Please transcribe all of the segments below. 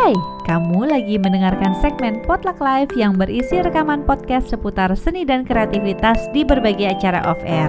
Hai, kamu lagi mendengarkan segmen Potluck Live yang berisi rekaman podcast seputar seni dan kreativitas di berbagai acara off-air.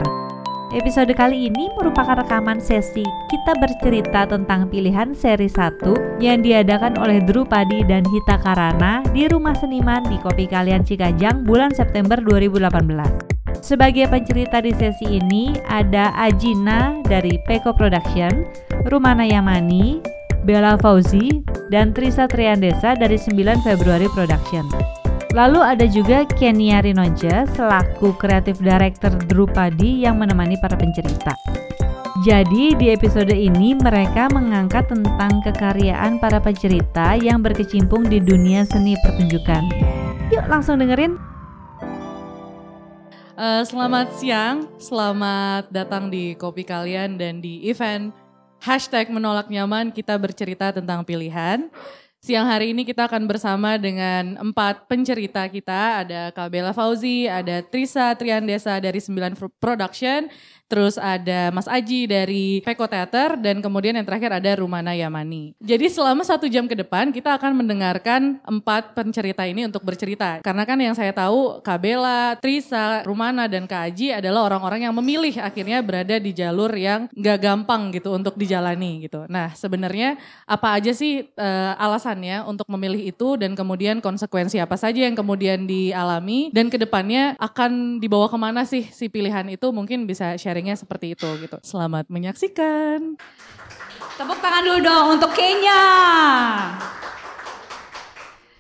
Episode kali ini merupakan rekaman sesi kita bercerita tentang pilihan seri 1 yang diadakan oleh Drupadi dan Hita Karana di Rumah Seniman di Kopi Kalian Cikajang bulan September 2018. Sebagai pencerita di sesi ini ada Ajina dari Peko Production, Rumana Yamani, Bella Fauzi, dan Trisa Triandesa dari 9 Februari Production. Lalu ada juga Kenia Rinonja selaku kreatif director Drupadi yang menemani para pencerita. Jadi di episode ini mereka mengangkat tentang kekaryaan para pencerita yang berkecimpung di dunia seni pertunjukan. Yuk langsung dengerin. Uh, selamat siang, selamat datang di kopi kalian dan di event hashtag menolak nyaman kita bercerita tentang pilihan. Siang hari ini kita akan bersama dengan empat pencerita kita. Ada Kabela Fauzi, ada Trisa Triandesa dari Sembilan Production, terus ada Mas Aji dari Peko Theater, dan kemudian yang terakhir ada Rumana Yamani. Jadi selama satu jam ke depan kita akan mendengarkan empat pencerita ini untuk bercerita. Karena kan yang saya tahu Kabela, Trisa, Rumana, dan Kak Aji adalah orang-orang yang memilih akhirnya berada di jalur yang gak gampang gitu untuk dijalani gitu. Nah sebenarnya apa aja sih uh, alasannya untuk memilih itu dan kemudian konsekuensi apa saja yang kemudian dialami dan ke depannya akan dibawa ke mana sih si pilihan itu mungkin bisa sharing sharingnya seperti itu gitu. Selamat menyaksikan. Tepuk tangan dulu dong untuk Kenya.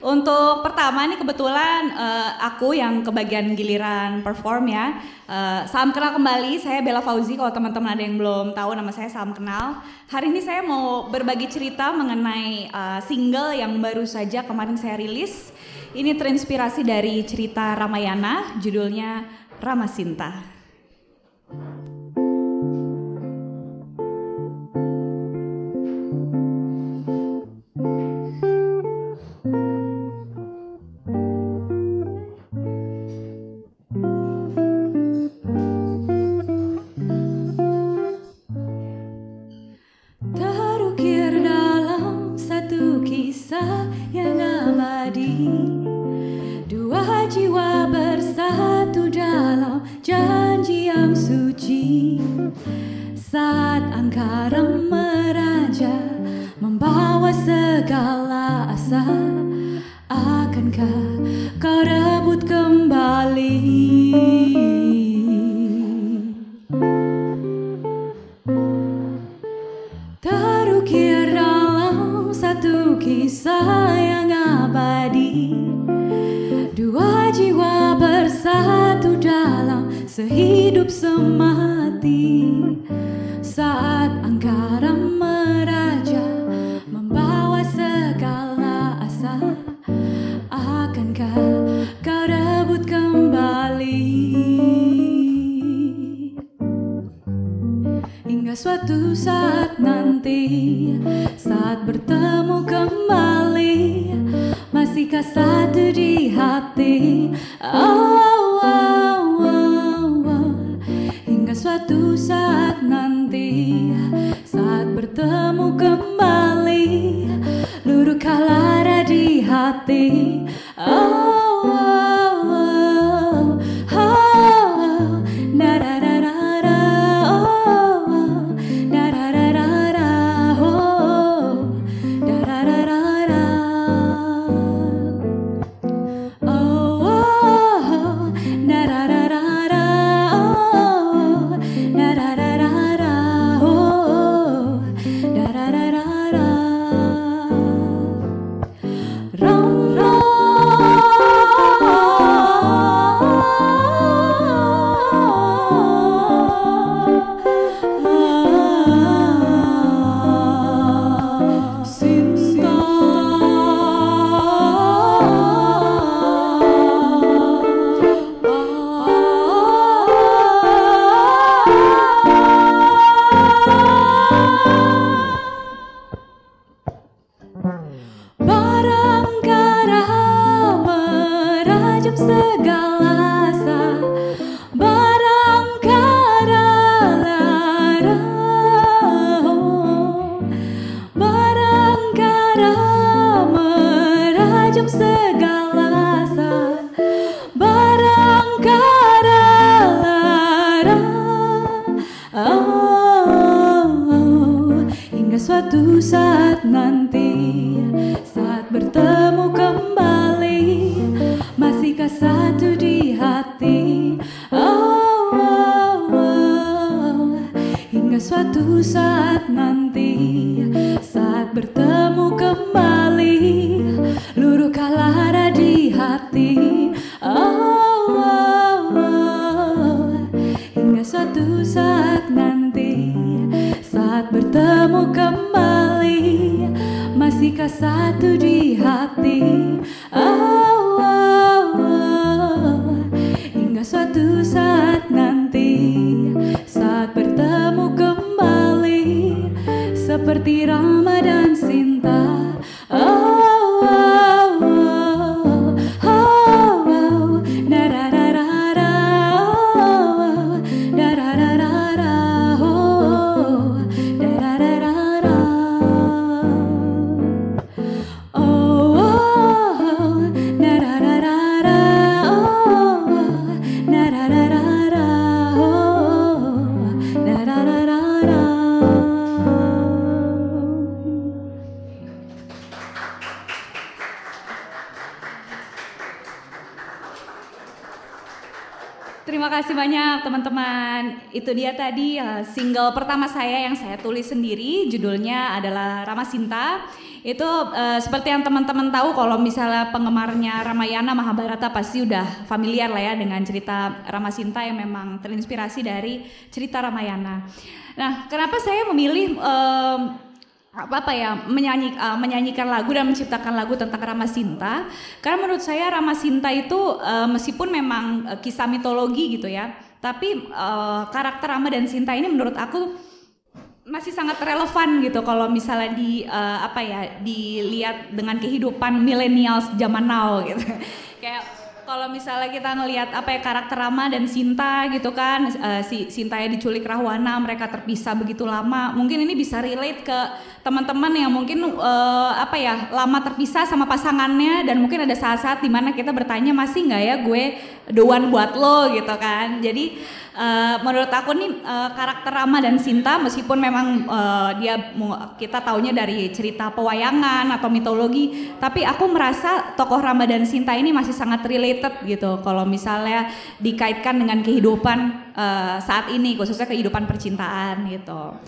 Untuk pertama nih kebetulan uh, aku yang kebagian giliran perform ya. Uh, salam kenal kembali, saya Bella Fauzi. Kalau teman-teman ada yang belum tahu nama saya salam kenal. Hari ini saya mau berbagi cerita mengenai uh, single yang baru saja kemarin saya rilis. Ini terinspirasi dari cerita Ramayana, judulnya Ramasinta. Saat bertemu kembali seperti Rama single pertama saya yang saya tulis sendiri. Judulnya adalah Rama Sinta. Itu uh, seperti yang teman-teman tahu kalau misalnya penggemarnya Ramayana Mahabharata pasti udah familiar lah ya dengan cerita Rama Sinta yang memang terinspirasi dari cerita Ramayana. Nah, kenapa saya memilih um, apa apa ya menyanyi uh, menyanyikan lagu dan menciptakan lagu tentang Rama Sinta karena menurut saya Rama Sinta itu uh, meskipun memang uh, kisah mitologi gitu ya tapi uh, karakter Rama dan Sinta ini menurut aku masih sangat relevan gitu kalau misalnya di uh, apa ya dilihat dengan kehidupan millennials zaman now gitu. Kayak kalau misalnya kita ngelihat apa ya karakter Rama dan Sinta gitu kan uh, si Sinta ya diculik Rahwana mereka terpisah begitu lama mungkin ini bisa relate ke teman-teman yang mungkin uh, apa ya lama terpisah sama pasangannya dan mungkin ada saat-saat di mana kita bertanya masih nggak ya gue the one buat lo gitu kan. Jadi uh, menurut aku nih uh, karakter Rama dan Sinta meskipun memang uh, dia kita taunya dari cerita pewayangan atau mitologi tapi aku merasa tokoh Rama dan Sinta ini masih sangat related gitu. Kalau misalnya dikaitkan dengan kehidupan uh, saat ini khususnya kehidupan percintaan gitu.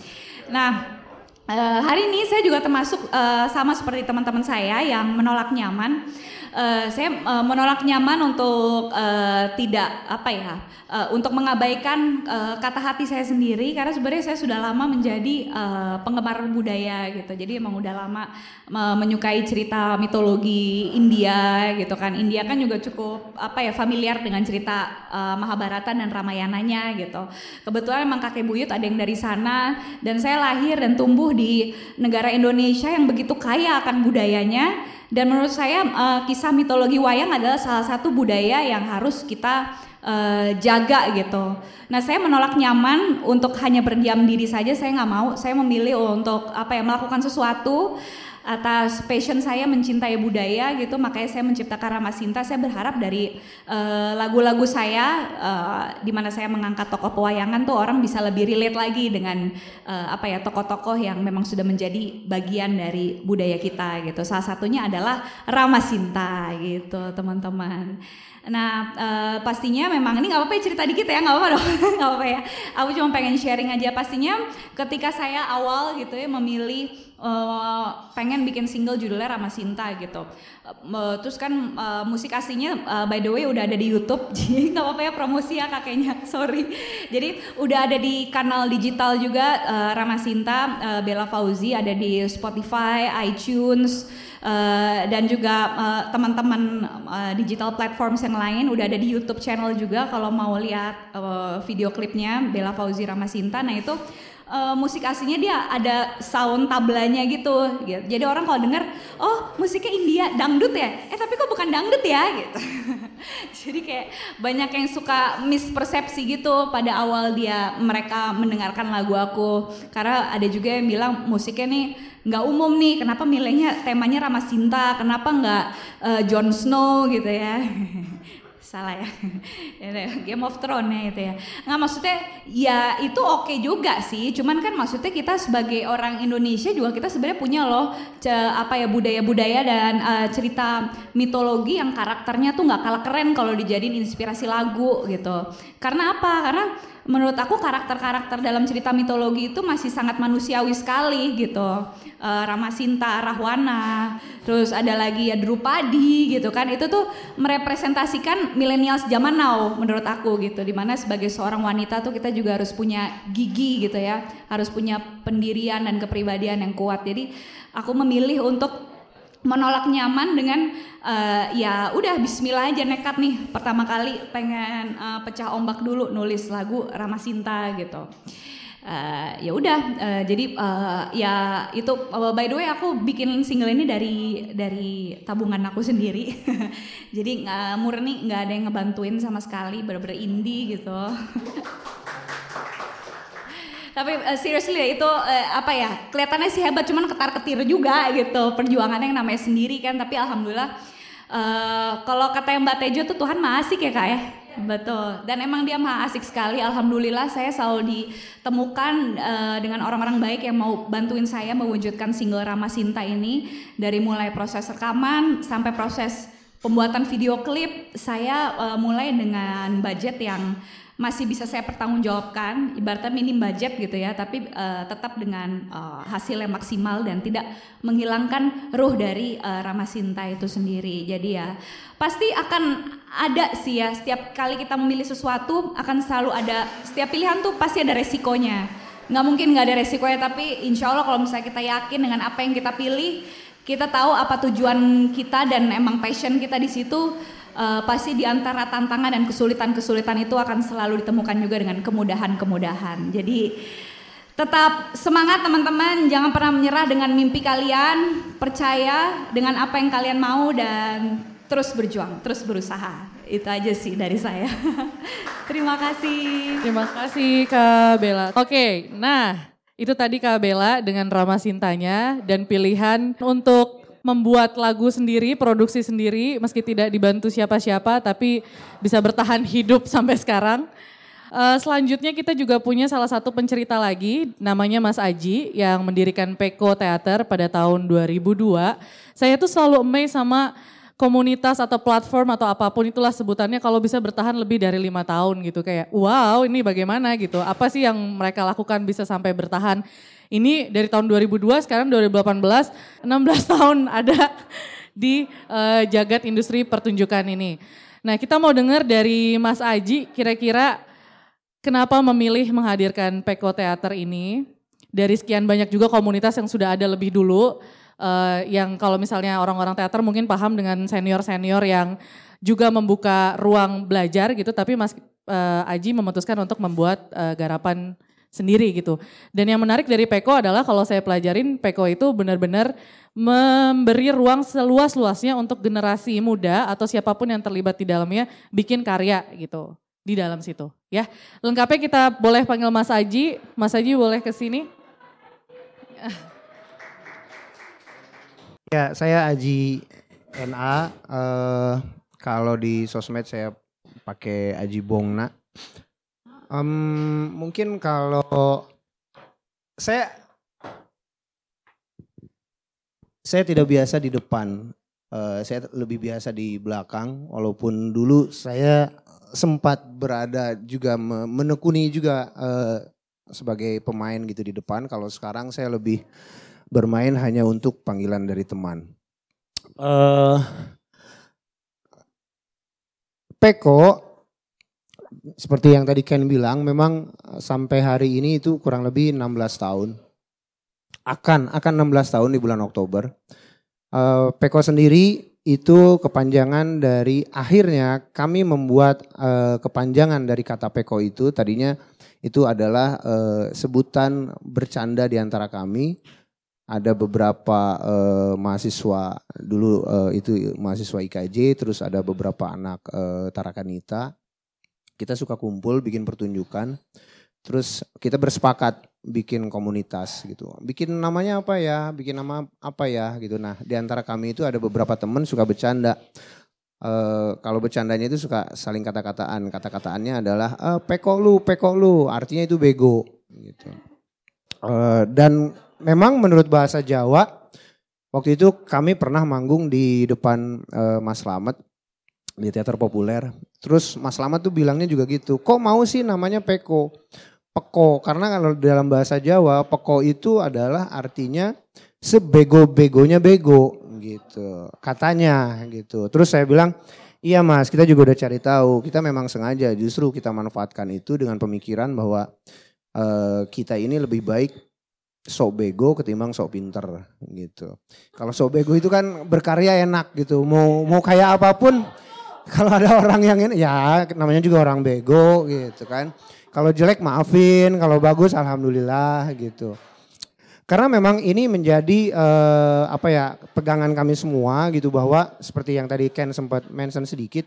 Nah Uh, hari ini saya juga termasuk uh, sama seperti teman-teman saya yang menolak nyaman. Uh, saya uh, menolak nyaman untuk uh, tidak apa ya, uh, untuk mengabaikan uh, kata hati saya sendiri karena sebenarnya saya sudah lama menjadi uh, penggemar budaya gitu. Jadi emang udah lama uh, menyukai cerita mitologi India gitu kan. India kan juga cukup apa ya familiar dengan cerita uh, Mahabharata dan Ramayananya gitu. Kebetulan emang kakek buyut ada yang dari sana dan saya lahir dan tumbuh di negara Indonesia yang begitu kaya akan budayanya dan menurut saya uh, kisah mitologi wayang adalah salah satu budaya yang harus kita uh, jaga gitu. Nah saya menolak nyaman untuk hanya berdiam diri saja saya nggak mau. Saya memilih untuk apa ya melakukan sesuatu atas passion saya mencintai budaya gitu makanya saya menciptakan Rama Sinta. Saya berharap dari lagu-lagu uh, saya uh, di mana saya mengangkat tokoh pewayangan tuh orang bisa lebih relate lagi dengan uh, apa ya tokoh-tokoh yang memang sudah menjadi bagian dari budaya kita gitu. Salah satunya adalah Rama Sinta gitu teman-teman Nah uh, pastinya memang ini nggak apa-apa ya cerita dikit ya nggak apa-apa dong nggak apa-apa ya. Aku cuma pengen sharing aja pastinya ketika saya awal gitu ya memilih uh, pengen bikin single judulnya Rama Sinta gitu. Uh, terus kan uh, musik aslinya uh, by the way udah ada di YouTube jadi nggak apa-apa ya promosi ya kakeknya sorry. Jadi udah ada di kanal digital juga uh, Rama Sinta uh, Bella Fauzi ada di Spotify, iTunes uh, dan juga uh, teman-teman uh, digital platforms yang lain udah ada di YouTube channel juga kalau mau lihat uh, video klipnya Bella Fauzi Ramasinta. Nah itu uh, musik aslinya dia ada sound tablanya gitu, gitu. Jadi orang kalau dengar, oh musiknya India, dangdut ya? Eh tapi kok bukan dangdut ya? Gitu. Jadi kayak banyak yang suka mispersepsi gitu pada awal dia mereka mendengarkan lagu aku. Karena ada juga yang bilang musiknya nih nggak umum nih, kenapa milihnya temanya Rama Sinta, kenapa nggak uh, Jon Snow gitu ya? salah ya. Game of Thrones ya itu ya. Nggak maksudnya ya itu oke okay juga sih. Cuman kan maksudnya kita sebagai orang Indonesia juga kita sebenarnya punya loh apa ya budaya-budaya dan uh, cerita mitologi yang karakternya tuh nggak kalah keren kalau dijadiin inspirasi lagu gitu. Karena apa? Karena menurut aku karakter-karakter dalam cerita mitologi itu masih sangat manusiawi sekali gitu. Uh, Ramasinta, Rahwana, terus ada lagi ya Drupadi gitu kan. Itu tuh merepresentasikan milenial zaman now menurut aku gitu. Di mana sebagai seorang wanita tuh kita juga harus punya gigi gitu ya. Harus punya pendirian dan kepribadian yang kuat. Jadi aku memilih untuk menolak nyaman dengan uh, ya udah Bismillah aja nekat nih. Pertama kali pengen uh, pecah ombak dulu nulis lagu Rama Sinta gitu. Uh, ya udah uh, jadi uh, ya itu uh, by the way aku bikin single ini dari dari tabungan aku sendiri. Jadi uh, murni nggak ada yang ngebantuin sama sekali bener-bener indie gitu tapi uh, seriously ya itu uh, apa ya kelihatannya sih hebat cuman ketar ketir juga gitu perjuangannya yang namanya sendiri kan tapi alhamdulillah uh, kalau kata Mbak Tejo tuh Tuhan masih ya kak ya Betul, dan emang dia maha asik sekali. Alhamdulillah saya selalu ditemukan uh, dengan orang-orang baik yang mau bantuin saya mewujudkan single Rama Sinta ini dari mulai proses rekaman sampai proses pembuatan video klip. Saya uh, mulai dengan budget yang masih bisa saya pertanggungjawabkan ibaratnya minim budget gitu ya tapi uh, tetap dengan uh, hasil yang maksimal dan tidak menghilangkan ruh dari uh, Rama Sinta itu sendiri. Jadi ya pasti akan ada sih ya setiap kali kita memilih sesuatu akan selalu ada setiap pilihan tuh pasti ada resikonya. Nggak mungkin nggak ada resikonya tapi insya Allah kalau misalnya kita yakin dengan apa yang kita pilih kita tahu apa tujuan kita dan emang passion kita di situ uh, pasti di antara tantangan dan kesulitan-kesulitan itu akan selalu ditemukan juga dengan kemudahan-kemudahan. Jadi tetap semangat teman-teman, jangan pernah menyerah dengan mimpi kalian, percaya dengan apa yang kalian mau dan terus berjuang, terus berusaha. Itu aja sih dari saya. Terima kasih. Terima kasih Kak Bella. Oke, nah itu tadi Kak Bella dengan Rama Sintanya dan pilihan untuk membuat lagu sendiri, produksi sendiri, meski tidak dibantu siapa-siapa, tapi bisa bertahan hidup sampai sekarang. Uh, selanjutnya kita juga punya salah satu pencerita lagi, namanya Mas Aji, yang mendirikan Peko Theater pada tahun 2002. Saya tuh selalu amazed sama komunitas atau platform atau apa pun itulah sebutannya kalau bisa bertahan lebih dari lima tahun gitu kayak wow ini bagaimana gitu apa sih yang mereka lakukan bisa sampai bertahan ini dari tahun 2002 sekarang 2018 16 tahun ada di uh, jagat industri pertunjukan ini. Nah kita mau dengar dari Mas Aji kira-kira kenapa memilih menghadirkan Peko Teater ini. Dari sekian banyak juga komunitas yang sudah ada lebih dulu. Uh, yang kalau misalnya orang-orang teater mungkin paham dengan senior-senior yang juga membuka ruang belajar gitu. Tapi Mas uh, Aji memutuskan untuk membuat uh, garapan sendiri gitu. Dan yang menarik dari Peko adalah kalau saya pelajarin Peko itu benar-benar memberi ruang seluas-luasnya untuk generasi muda atau siapa pun yang terlibat di dalamnya bikin karya gitu di dalam situ ya. Lengkapnya kita boleh panggil Mas Aji. Mas Aji boleh ke sini. Ya, saya Aji NA. Uh, eh, kalau di sosmed saya pakai Aji Bongna. Um, mungkin kalau saya saya tidak biasa di depan, uh, saya lebih biasa di belakang. Walaupun dulu saya sempat berada juga menekuni juga uh, sebagai pemain gitu di depan. Kalau sekarang saya lebih bermain hanya untuk panggilan dari teman. Uh, Peko seperti yang tadi Ken bilang, memang eh, sampai hari ini itu kurang lebih 16 tahun. Akan akan 16 tahun di bulan Oktober. Uh, Peko sendiri itu kepanjangan dari akhirnya kami membuat uh, kepanjangan dari kata Peko itu tadinya itu adalah uh, sebutan bercanda di antara kami. Ada beberapa uh, mahasiswa dulu uh, itu mahasiswa IKJ, terus ada beberapa anak uh, Tarakanita. Kita suka kumpul bikin pertunjukan. Terus kita bersepakat bikin komunitas gitu. Bikin namanya apa ya? Bikin nama apa ya gitu. Nah, di antara kami itu ada beberapa teman suka bercanda. Uh, kalau bercandanya itu suka saling kata-kataan. Kata-kataannya adalah uh, pekok lu, pekok lu. Artinya itu bego gitu. Uh, dan memang menurut bahasa Jawa waktu itu kami pernah manggung di depan uh, Mas Slamet di teater populer. Terus Mas Slamet tuh bilangnya juga gitu. Kok mau sih namanya peko? peko karena kalau dalam bahasa Jawa peko itu adalah artinya sebego-begonya bego gitu katanya gitu terus saya bilang iya mas kita juga udah cari tahu kita memang sengaja justru kita manfaatkan itu dengan pemikiran bahwa uh, kita ini lebih baik sok bego ketimbang sok pinter gitu kalau sok bego itu kan berkarya enak gitu mau mau kayak apa pun kalau ada orang yang ini ya namanya juga orang bego gitu kan. Kalau jelek maafin, kalau bagus alhamdulillah gitu. Karena memang ini menjadi uh, apa ya pegangan kami semua gitu bahwa seperti yang tadi Ken sempat mention sedikit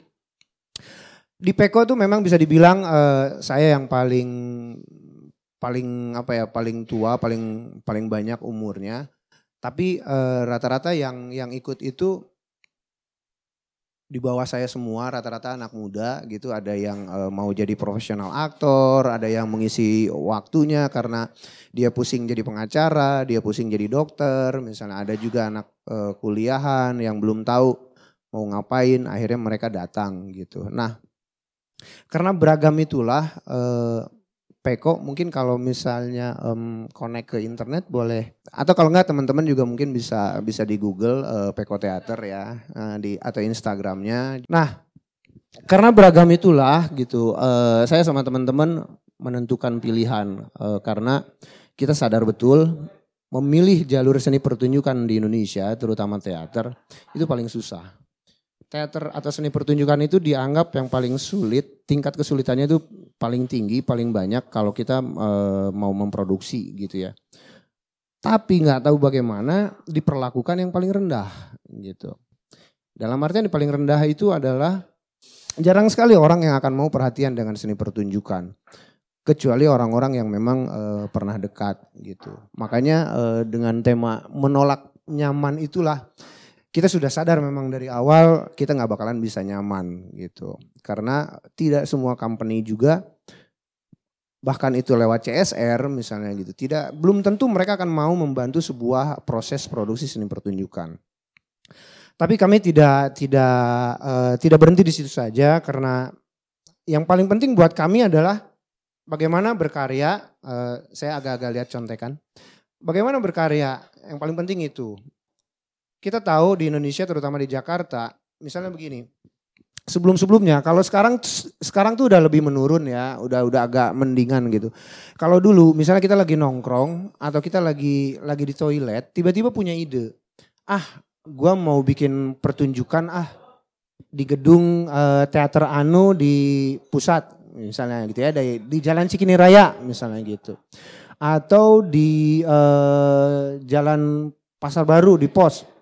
di Peko tuh memang bisa dibilang uh, saya yang paling paling apa ya paling tua paling paling banyak umurnya. Tapi eh, rata-rata yang yang ikut itu di bawah saya semua rata-rata anak muda gitu. Ada yang uh, mau jadi profesional aktor ada yang mengisi waktunya karena dia pusing jadi pengacara dia pusing jadi dokter. Misalnya ada juga anak uh, kuliahan yang belum tahu mau ngapain akhirnya mereka datang gitu. Nah karena beragam itulah uh, Peko mungkin kalau misalnya um, connect ke internet boleh atau kalau enggak teman-teman juga mungkin bisa bisa di Google uh, Peko Theater ya uh, di atau Instagramnya. Nah karena beragam itulah gitu uh, saya sama teman-teman menentukan pilihan uh, karena kita sadar betul memilih jalur seni pertunjukan di Indonesia terutama teater itu paling susah teater atau seni pertunjukan itu dianggap yang paling sulit, tingkat kesulitannya itu paling tinggi, paling banyak kalau kita e, mau memproduksi gitu ya. Tapi nggak tahu bagaimana diperlakukan yang paling rendah gitu. Dalam artian yang paling rendah itu adalah jarang sekali orang yang akan mau perhatian dengan seni pertunjukan. Kecuali orang-orang yang memang e, pernah dekat gitu. Makanya e, dengan tema menolak nyaman itulah kita sudah sadar memang dari awal kita nggak bakalan bisa nyaman gitu. Karena tidak semua company juga bahkan itu lewat CSR misalnya gitu. Tidak belum tentu mereka akan mau membantu sebuah proses produksi seni pertunjukan. Tapi kami tidak tidak uh, tidak berhenti di situ saja karena yang paling penting buat kami adalah bagaimana berkarya. Uh, saya agak-agak lihat contekan. Bagaimana berkarya? Yang paling penting itu kita tahu di Indonesia terutama di Jakarta, misalnya begini. Sebelum-sebelumnya, kalau sekarang sekarang tuh udah lebih menurun ya, udah udah agak mendingan gitu. Kalau dulu misalnya kita lagi nongkrong atau kita lagi lagi di toilet, tiba-tiba punya ide. Ah, gua mau bikin pertunjukan ah di gedung uh, teater Anu di pusat misalnya gitu ya, di, di Jalan Cikini Raya misalnya gitu. Atau di uh, Jalan Pasar Baru di pos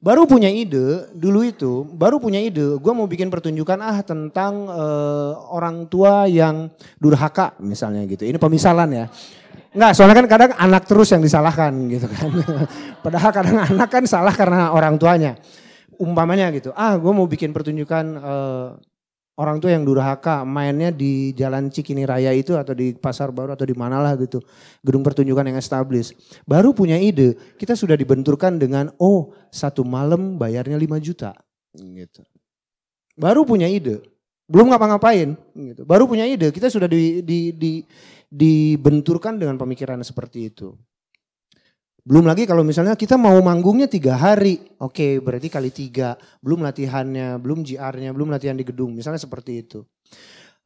baru punya ide dulu itu baru punya ide gue mau bikin pertunjukan ah tentang uh, orang tua yang durhaka misalnya gitu ini pemisalan ya Enggak, soalnya kan kadang anak terus yang disalahkan gitu kan. Padahal kadang anak kan salah karena orang tuanya. Umpamanya gitu, ah gue mau bikin pertunjukan uh, orang tua yang durhaka mainnya di Jalan Cikini Raya itu atau di Pasar Baru atau di mana lah gitu. Gedung pertunjukan yang established. Baru punya ide, kita sudah dibenturkan dengan oh satu malam bayarnya 5 juta. Gitu. Baru punya ide, belum ngapa-ngapain gitu. Baru punya ide, kita sudah di, di, di, dibenturkan dengan pemikiran seperti itu. Belum lagi kalau misalnya kita mau manggungnya tiga hari, oke okay, berarti kali tiga, belum latihannya, belum JR-nya, belum latihan di gedung, misalnya seperti itu.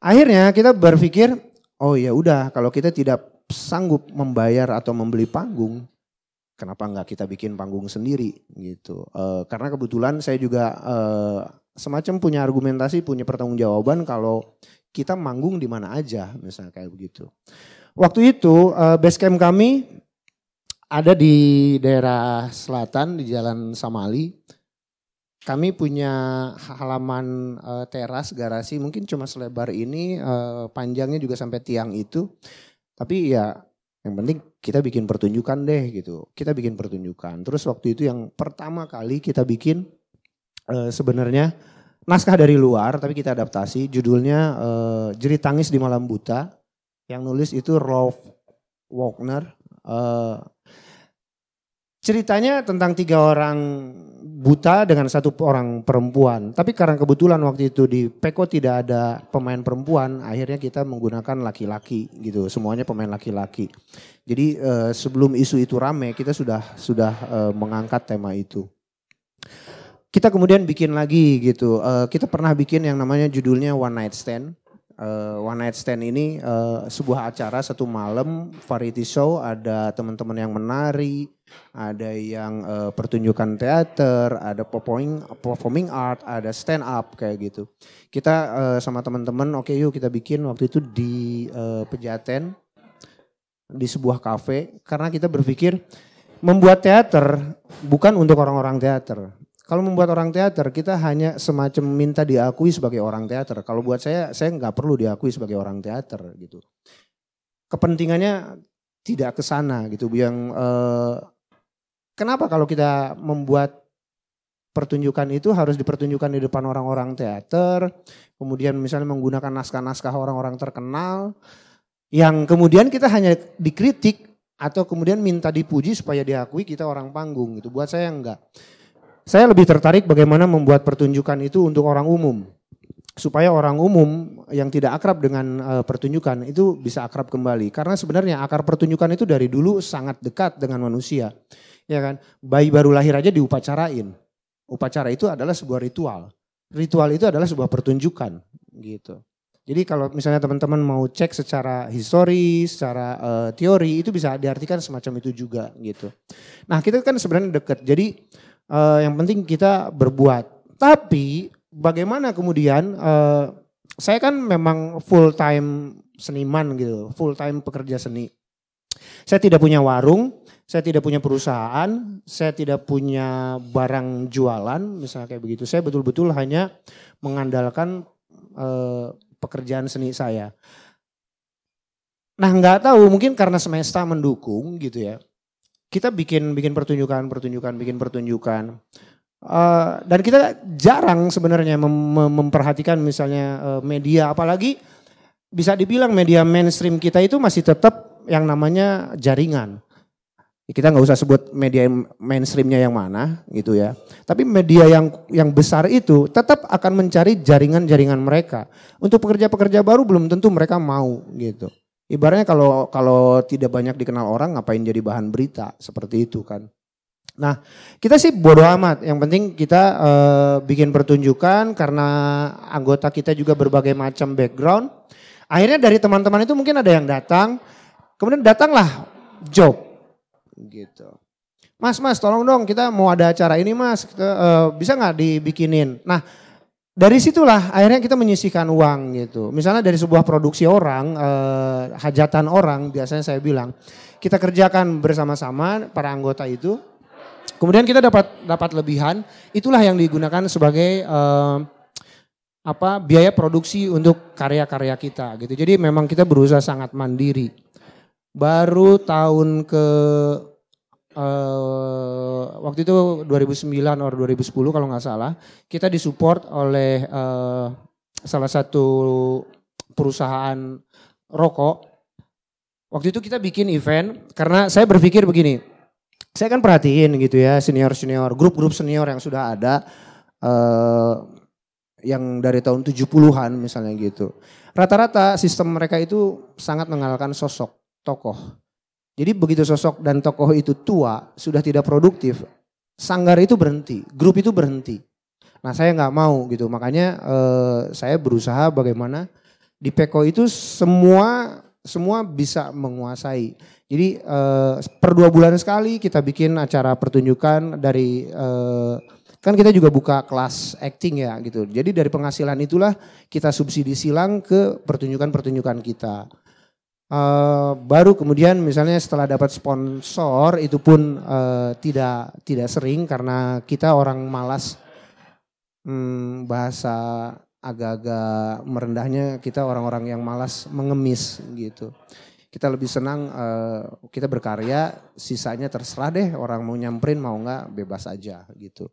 Akhirnya kita berpikir, oh ya udah kalau kita tidak sanggup membayar atau membeli panggung, kenapa nggak kita bikin panggung sendiri gitu? E, karena kebetulan saya juga e, semacam punya argumentasi, punya pertanggungjawaban kalau kita manggung di mana aja misalnya kayak begitu. Waktu itu uh, base camp kami ada di daerah selatan di Jalan Samali. Kami punya halaman uh, teras garasi mungkin cuma selebar ini, uh, panjangnya juga sampai tiang itu. Tapi ya yang penting kita bikin pertunjukan deh gitu. Kita bikin pertunjukan. Terus waktu itu yang pertama kali kita bikin uh, sebenarnya naskah dari luar tapi kita adaptasi. Judulnya uh, Jerit Tangis di Malam Buta. Yang nulis itu Rolf Wagner. Uh, ceritanya tentang tiga orang buta dengan satu orang perempuan. Tapi karena kebetulan waktu itu di Peko tidak ada pemain perempuan, akhirnya kita menggunakan laki-laki gitu. Semuanya pemain laki-laki. Jadi uh, sebelum isu itu rame, kita sudah sudah uh, mengangkat tema itu. Kita kemudian bikin lagi gitu. Uh, kita pernah bikin yang namanya judulnya One Night Stand uh, One Night Stand ini uh, sebuah acara satu malam variety show ada teman-teman yang menari, ada yang uh, pertunjukan teater, ada performing performing art, ada stand up kayak gitu. Kita uh, sama teman-teman oke okay, yuk kita bikin waktu itu di uh, Pejaten di sebuah kafe karena kita berpikir membuat teater bukan untuk orang-orang teater kalau membuat orang teater, kita hanya semacam minta diakui sebagai orang teater. Kalau buat saya, saya nggak perlu diakui sebagai orang teater gitu. Kepentingannya tidak ke sana gitu. Yang eh, kenapa kalau kita membuat pertunjukan itu harus dipertunjukkan di depan orang-orang teater, kemudian misalnya menggunakan naskah-naskah orang-orang terkenal, yang kemudian kita hanya dikritik atau kemudian minta dipuji supaya diakui kita orang panggung gitu. Buat saya enggak. Saya lebih tertarik bagaimana membuat pertunjukan itu untuk orang umum. Supaya orang umum yang tidak akrab dengan uh, pertunjukan itu bisa akrab kembali. Karena sebenarnya akar pertunjukan itu dari dulu sangat dekat dengan manusia. Ya kan? Bayi baru lahir aja diupacarain. Upacara itu adalah sebuah ritual. Ritual itu adalah sebuah pertunjukan gitu. Jadi kalau misalnya teman-teman mau cek secara historis, secara uh, teori itu bisa diartikan semacam itu juga gitu. Nah kita kan sebenarnya dekat. Jadi uh, yang penting kita berbuat. Tapi bagaimana kemudian uh, saya kan memang full time seniman gitu, full time pekerja seni. Saya tidak punya warung, saya tidak punya perusahaan, saya tidak punya barang jualan, misalnya kayak begitu. Saya betul-betul hanya mengandalkan uh, pekerjaan seni saya. Nah nggak tahu mungkin karena semesta mendukung gitu ya kita bikin bikin pertunjukan, pertunjukan, bikin pertunjukan. Uh, dan kita jarang sebenarnya mem memperhatikan misalnya uh, media, apalagi bisa dibilang media mainstream kita itu masih tetap yang namanya jaringan. Kita nggak usah sebut media mainstreamnya yang mana gitu ya. Tapi media yang yang besar itu tetap akan mencari jaringan-jaringan mereka. Untuk pekerja-pekerja baru belum tentu mereka mau gitu. Ibaratnya kalau kalau tidak banyak dikenal orang ngapain jadi bahan berita seperti itu kan. Nah kita sih bodoh amat. Yang penting kita uh, bikin pertunjukan karena anggota kita juga berbagai macam background. Akhirnya dari teman-teman itu mungkin ada yang datang. Kemudian datanglah job gitu. Mas, mas tolong dong kita mau ada acara ini mas. Kita, uh, bisa nggak dibikinin? Nah dari situlah akhirnya kita menyisihkan uang gitu. Misalnya dari sebuah produksi orang, eh, hajatan orang biasanya saya bilang, kita kerjakan bersama-sama para anggota itu. Kemudian kita dapat dapat lebihan, itulah yang digunakan sebagai eh, apa biaya produksi untuk karya-karya kita gitu. Jadi memang kita berusaha sangat mandiri. Baru tahun ke uh, waktu itu 2009 atau 2010 kalau nggak salah kita disupport oleh uh, salah satu perusahaan rokok. Waktu itu kita bikin event karena saya berpikir begini, saya kan perhatiin gitu ya senior-senior, grup-grup senior yang sudah ada uh, yang dari tahun 70-an misalnya gitu. Rata-rata sistem mereka itu sangat mengalahkan sosok tokoh jadi begitu sosok dan tokoh itu tua, sudah tidak produktif, sanggar itu berhenti, grup itu berhenti. Nah saya nggak mau gitu, makanya eh, saya berusaha bagaimana di Peko itu semua semua bisa menguasai. Jadi eh, per dua bulan sekali kita bikin acara pertunjukan dari eh, kan kita juga buka kelas acting ya gitu. Jadi dari penghasilan itulah kita subsidi silang ke pertunjukan-pertunjukan kita. Uh, baru kemudian misalnya setelah dapat sponsor itu pun uh, tidak tidak sering karena kita orang malas hmm, bahasa agak-agak merendahnya kita orang-orang yang malas mengemis gitu. Kita lebih senang uh, kita berkarya sisanya terserah deh orang mau nyamperin mau nggak bebas aja gitu.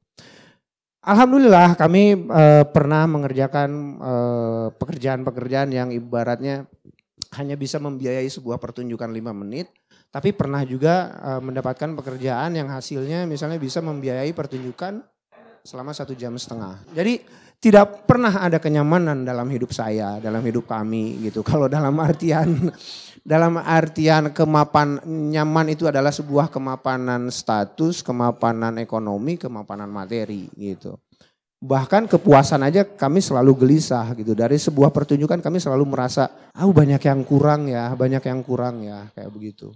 Alhamdulillah kami uh, pernah mengerjakan uh, pekerjaan-pekerjaan yang ibaratnya hanya bisa membiayai sebuah pertunjukan lima menit, tapi pernah juga uh, mendapatkan pekerjaan yang hasilnya misalnya bisa membiayai pertunjukan selama satu jam setengah. Jadi tidak pernah ada kenyamanan dalam hidup saya, dalam hidup kami gitu. Kalau dalam artian dalam artian kemapan nyaman itu adalah sebuah kemapanan status, kemapanan ekonomi, kemapanan materi gitu. Bahkan kepuasan aja kami selalu gelisah gitu. Dari sebuah pertunjukan kami selalu merasa, ah banyak yang kurang ya, banyak yang kurang ya, kayak begitu.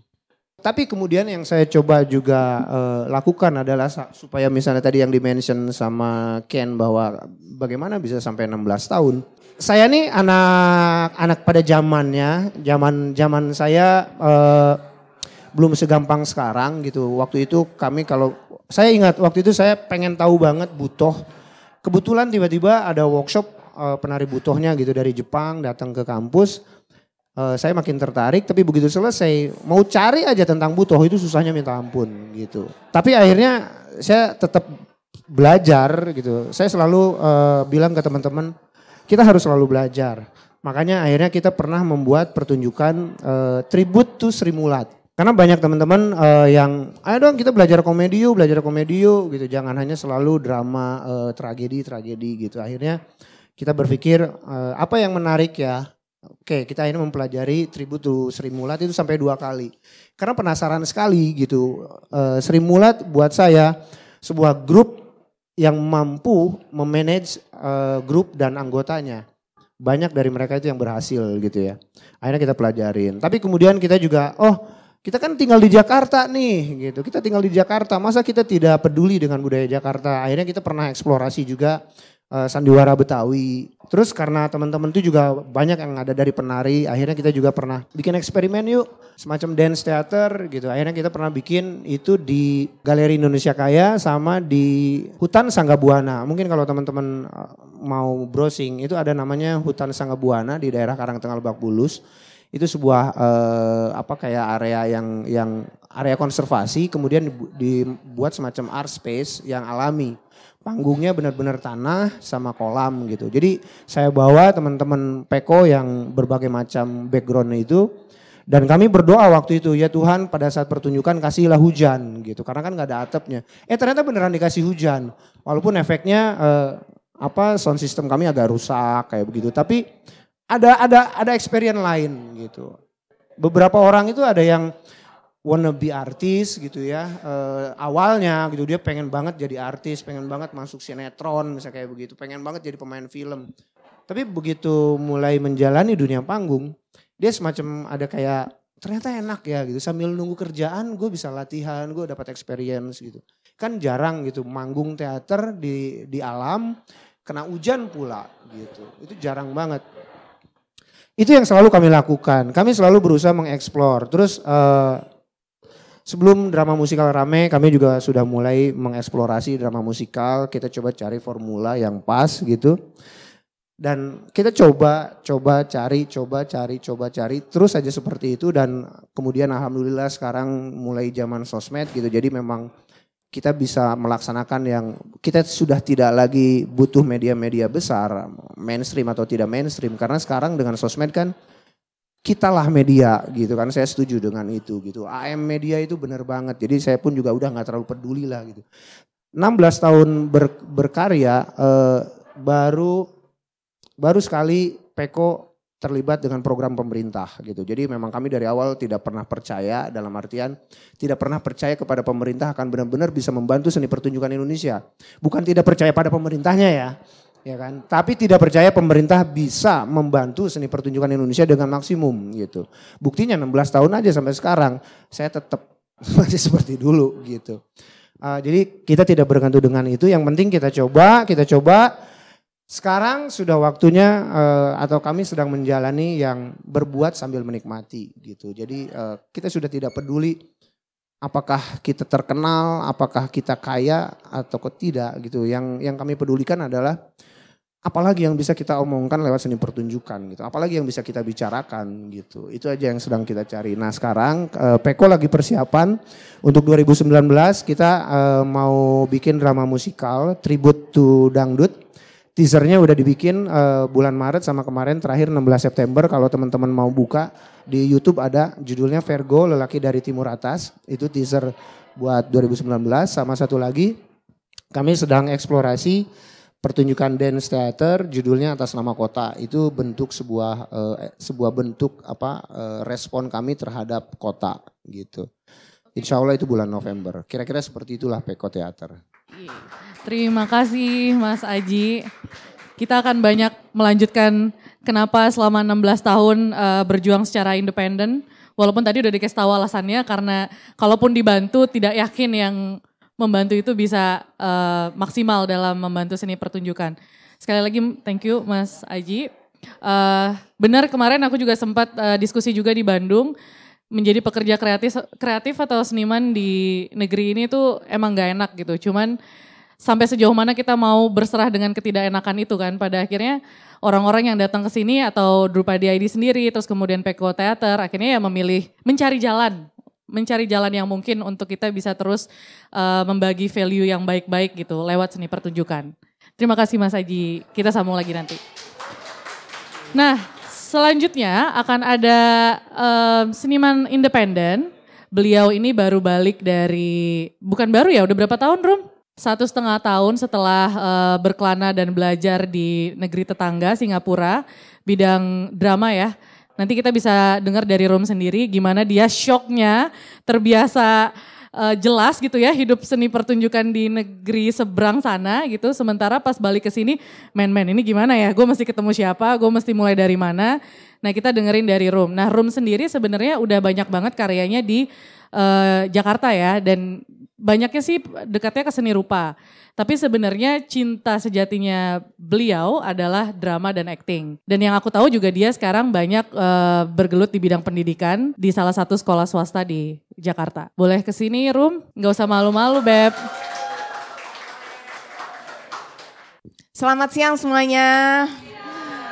Tapi kemudian yang saya coba juga uh, lakukan adalah supaya misalnya tadi yang dimention sama Ken bahwa bagaimana bisa sampai 16 tahun saya nih anak-anak pada zamannya, zaman zaman saya uh, belum segampang sekarang gitu. Waktu itu kami kalau saya ingat waktu itu saya pengen tahu banget butoh. Kebetulan tiba-tiba ada workshop uh, penari butohnya gitu dari Jepang datang ke kampus. Uh, saya makin tertarik tapi begitu selesai mau cari aja tentang butoh itu susahnya minta ampun gitu. Tapi akhirnya saya tetap belajar gitu. Saya selalu uh, bilang ke teman-teman kita harus selalu belajar. Makanya akhirnya kita pernah membuat pertunjukan uh, tribute to Sri Mulat. Karena banyak teman-teman uh, yang, ayo dong kita belajar komedi yuk, belajar komedi yuk gitu. Jangan hanya selalu drama uh, tragedi, tragedi gitu. Akhirnya kita berpikir uh, apa yang menarik ya. Oke kita ini mempelajari tribute to Sri Mulat itu sampai dua kali. Karena penasaran sekali gitu. Uh, Sri Mulat buat saya sebuah grup yang mampu memanage uh, grup dan anggotanya. Banyak dari mereka itu yang berhasil gitu ya. Akhirnya kita pelajarin. Tapi kemudian kita juga, oh kita kan tinggal di Jakarta nih gitu. Kita tinggal di Jakarta, masa kita tidak peduli dengan budaya Jakarta. Akhirnya kita pernah eksplorasi juga uh, sandiwara Betawi. Terus karena teman-teman itu juga banyak yang ada dari penari, akhirnya kita juga pernah bikin eksperimen yuk, semacam dance theater gitu. Akhirnya kita pernah bikin itu di Galeri Indonesia Kaya sama di Hutan Sanggabuana. Mungkin kalau teman-teman eh, mau browsing itu ada namanya Hutan Sanggabuana di daerah Karangtengah Lebak Bulus. Itu sebuah uh, apa kayak area yang yang area konservasi kemudian dibuat semacam art space yang alami panggungnya benar-benar tanah sama kolam gitu. Jadi saya bawa teman-teman Peko yang berbagai macam background itu dan kami berdoa waktu itu ya Tuhan pada saat pertunjukan kasihlah hujan gitu karena kan nggak ada atapnya. Eh ternyata beneran dikasih hujan walaupun efeknya eh, apa sound system kami agak rusak kayak begitu tapi ada ada ada experience lain gitu. Beberapa orang itu ada yang wannabe artis gitu ya. Uh, awalnya gitu dia pengen banget jadi artis, pengen banget masuk sinetron misalnya kayak begitu, pengen banget jadi pemain film. Tapi begitu mulai menjalani dunia panggung, dia semacam ada kayak ternyata enak ya gitu. Sambil nunggu kerjaan gue bisa latihan, gue dapat experience gitu. Kan jarang gitu manggung teater di di alam kena hujan pula gitu. Itu jarang banget. Itu yang selalu kami lakukan. Kami selalu berusaha mengeksplor. Terus uh, Sebelum drama musikal rame, kami juga sudah mulai mengeksplorasi drama musikal. Kita coba cari formula yang pas gitu. Dan kita coba, coba cari, coba cari, coba cari. Terus aja seperti itu dan kemudian alhamdulillah sekarang mulai zaman sosmed gitu. Jadi memang kita bisa melaksanakan yang kita sudah tidak lagi butuh media-media besar, mainstream atau tidak mainstream. Karena sekarang dengan sosmed kan kitalah media gitu kan. Saya setuju dengan itu gitu. AM media itu benar banget. Jadi saya pun juga udah nggak terlalu peduli lah gitu. 16 tahun ber, berkarya eh, baru baru sekali Peko terlibat dengan program pemerintah gitu jadi memang kami dari awal tidak pernah percaya dalam artian tidak pernah percaya kepada pemerintah akan benar-benar bisa membantu seni pertunjukan Indonesia bukan tidak percaya pada pemerintahnya ya ya kan. Tapi tidak percaya pemerintah bisa membantu seni pertunjukan Indonesia dengan maksimum gitu. Buktinya 16 tahun aja sampai sekarang saya tetap masih seperti dulu gitu. Uh, jadi kita tidak bergantung dengan itu. Yang penting kita coba, kita coba. Sekarang sudah waktunya uh, atau kami sedang menjalani yang berbuat sambil menikmati gitu. Jadi uh, kita sudah tidak peduli apakah kita terkenal, apakah kita kaya atau tidak gitu. Yang yang kami pedulikan adalah apalagi yang bisa kita omongkan lewat seni pertunjukan gitu. Apalagi yang bisa kita bicarakan gitu. Itu aja yang sedang kita cari. Nah sekarang uh, Peko lagi persiapan untuk 2019 kita mau bikin drama musikal tribute to dangdut. Teasernya udah dibikin uh, bulan Maret sama kemarin terakhir 16 September kalau teman-teman mau buka di YouTube ada judulnya Vergo lelaki dari timur atas. Itu teaser buat 2019 sama satu lagi kami sedang eksplorasi pertunjukan dance theater judulnya atas nama kota itu bentuk sebuah uh, sebuah bentuk apa uh, respon kami terhadap kota gitu. Insya Allah itu bulan November. Kira-kira seperti itulah Peko Theater. Terima kasih Mas Aji. Kita akan banyak melanjutkan kenapa selama 16 tahun uh, berjuang secara independen. Walaupun tadi udah dikasih tahu alasannya karena kalaupun dibantu tidak yakin yang membantu itu bisa uh, maksimal dalam membantu seni pertunjukan. Sekali lagi thank you Mas Aji. Uh, benar kemarin aku juga sempat uh, diskusi juga di Bandung menjadi pekerja kreatif kreatif atau seniman di negeri ini tuh emang gak enak gitu. Cuman sampai sejauh mana kita mau berserah dengan ketidakenakan itu kan. Pada akhirnya orang-orang yang datang ke sini atau Drupadi ID sendiri terus kemudian Peko Theater akhirnya ya memilih mencari jalan mencari jalan yang mungkin untuk kita bisa terus uh, membagi value yang baik-baik gitu lewat seni pertunjukan. Terima kasih Mas Haji, kita sambung lagi nanti. Nah, selanjutnya akan ada uh, seniman independen. Beliau ini baru balik dari, bukan baru ya, udah berapa tahun Rum? Satu setengah tahun setelah uh, berkelana dan belajar di negeri tetangga Singapura, bidang drama ya Nanti kita bisa dengar dari Rom sendiri gimana dia shocknya terbiasa uh, jelas gitu ya hidup seni pertunjukan di negeri seberang sana gitu. Sementara pas balik ke sini, men-men ini gimana ya? Gue mesti ketemu siapa? Gue mesti mulai dari mana? Nah kita dengerin dari Rom. Nah Rom sendiri sebenarnya udah banyak banget karyanya di uh, Jakarta ya dan banyaknya sih dekatnya ke seni rupa. Tapi sebenarnya cinta sejatinya beliau adalah drama dan acting. Dan yang aku tahu juga dia sekarang banyak uh, bergelut di bidang pendidikan di salah satu sekolah swasta di Jakarta. Boleh ke sini, Rum? Gak usah malu-malu, Beb. Selamat siang semuanya.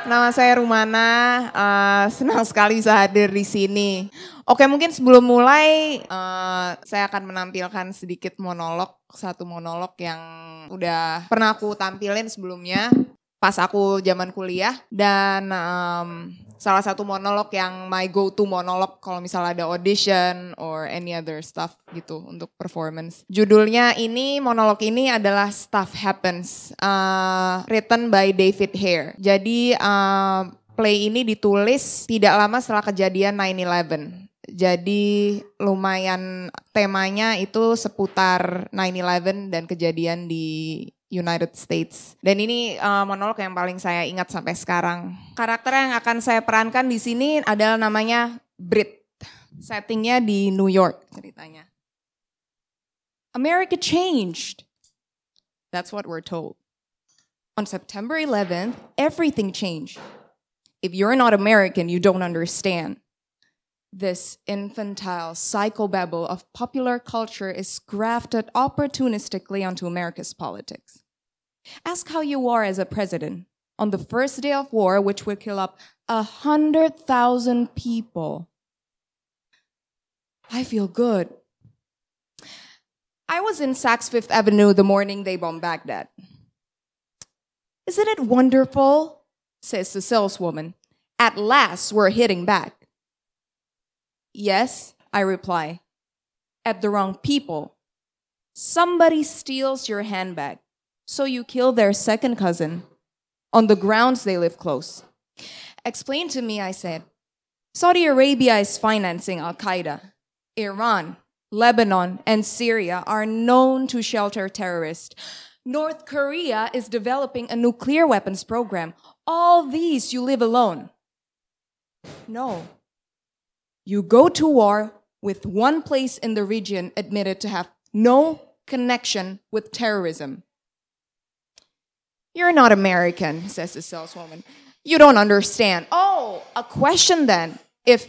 Nama saya Rumana, uh, senang sekali bisa hadir di sini. Oke, mungkin sebelum mulai uh, saya akan menampilkan sedikit monolog, satu monolog yang udah pernah aku tampilin sebelumnya pas aku zaman kuliah dan um, salah satu monolog yang my go to monolog kalau misalnya ada audition or any other stuff gitu untuk performance. Judulnya ini monolog ini adalah Stuff Happens, uh, written by David Hare. Jadi uh, play ini ditulis tidak lama setelah kejadian 9/11 jadi lumayan temanya itu seputar 9/11 dan kejadian di United States. Dan ini uh, monolog yang paling saya ingat sampai sekarang. Karakter yang akan saya perankan di sini adalah namanya Brit. Settingnya di New York ceritanya. America changed. That's what we're told. On September 11th, everything changed. If you're not American, you don't understand. This infantile psychobabble of popular culture is grafted opportunistically onto America's politics. Ask how you are as a president on the first day of war, which will kill up a hundred thousand people. I feel good. I was in Saks Fifth Avenue the morning they bombed Baghdad. Isn't it wonderful? says the saleswoman. At last, we're hitting back. Yes, I reply, at the wrong people. Somebody steals your handbag, so you kill their second cousin on the grounds they live close. Explain to me, I said. Saudi Arabia is financing Al Qaeda. Iran, Lebanon, and Syria are known to shelter terrorists. North Korea is developing a nuclear weapons program. All these you live alone. No, you go to war with one place in the region admitted to have no connection with terrorism. You're not American, says the saleswoman. You don't understand. Oh, a question then. If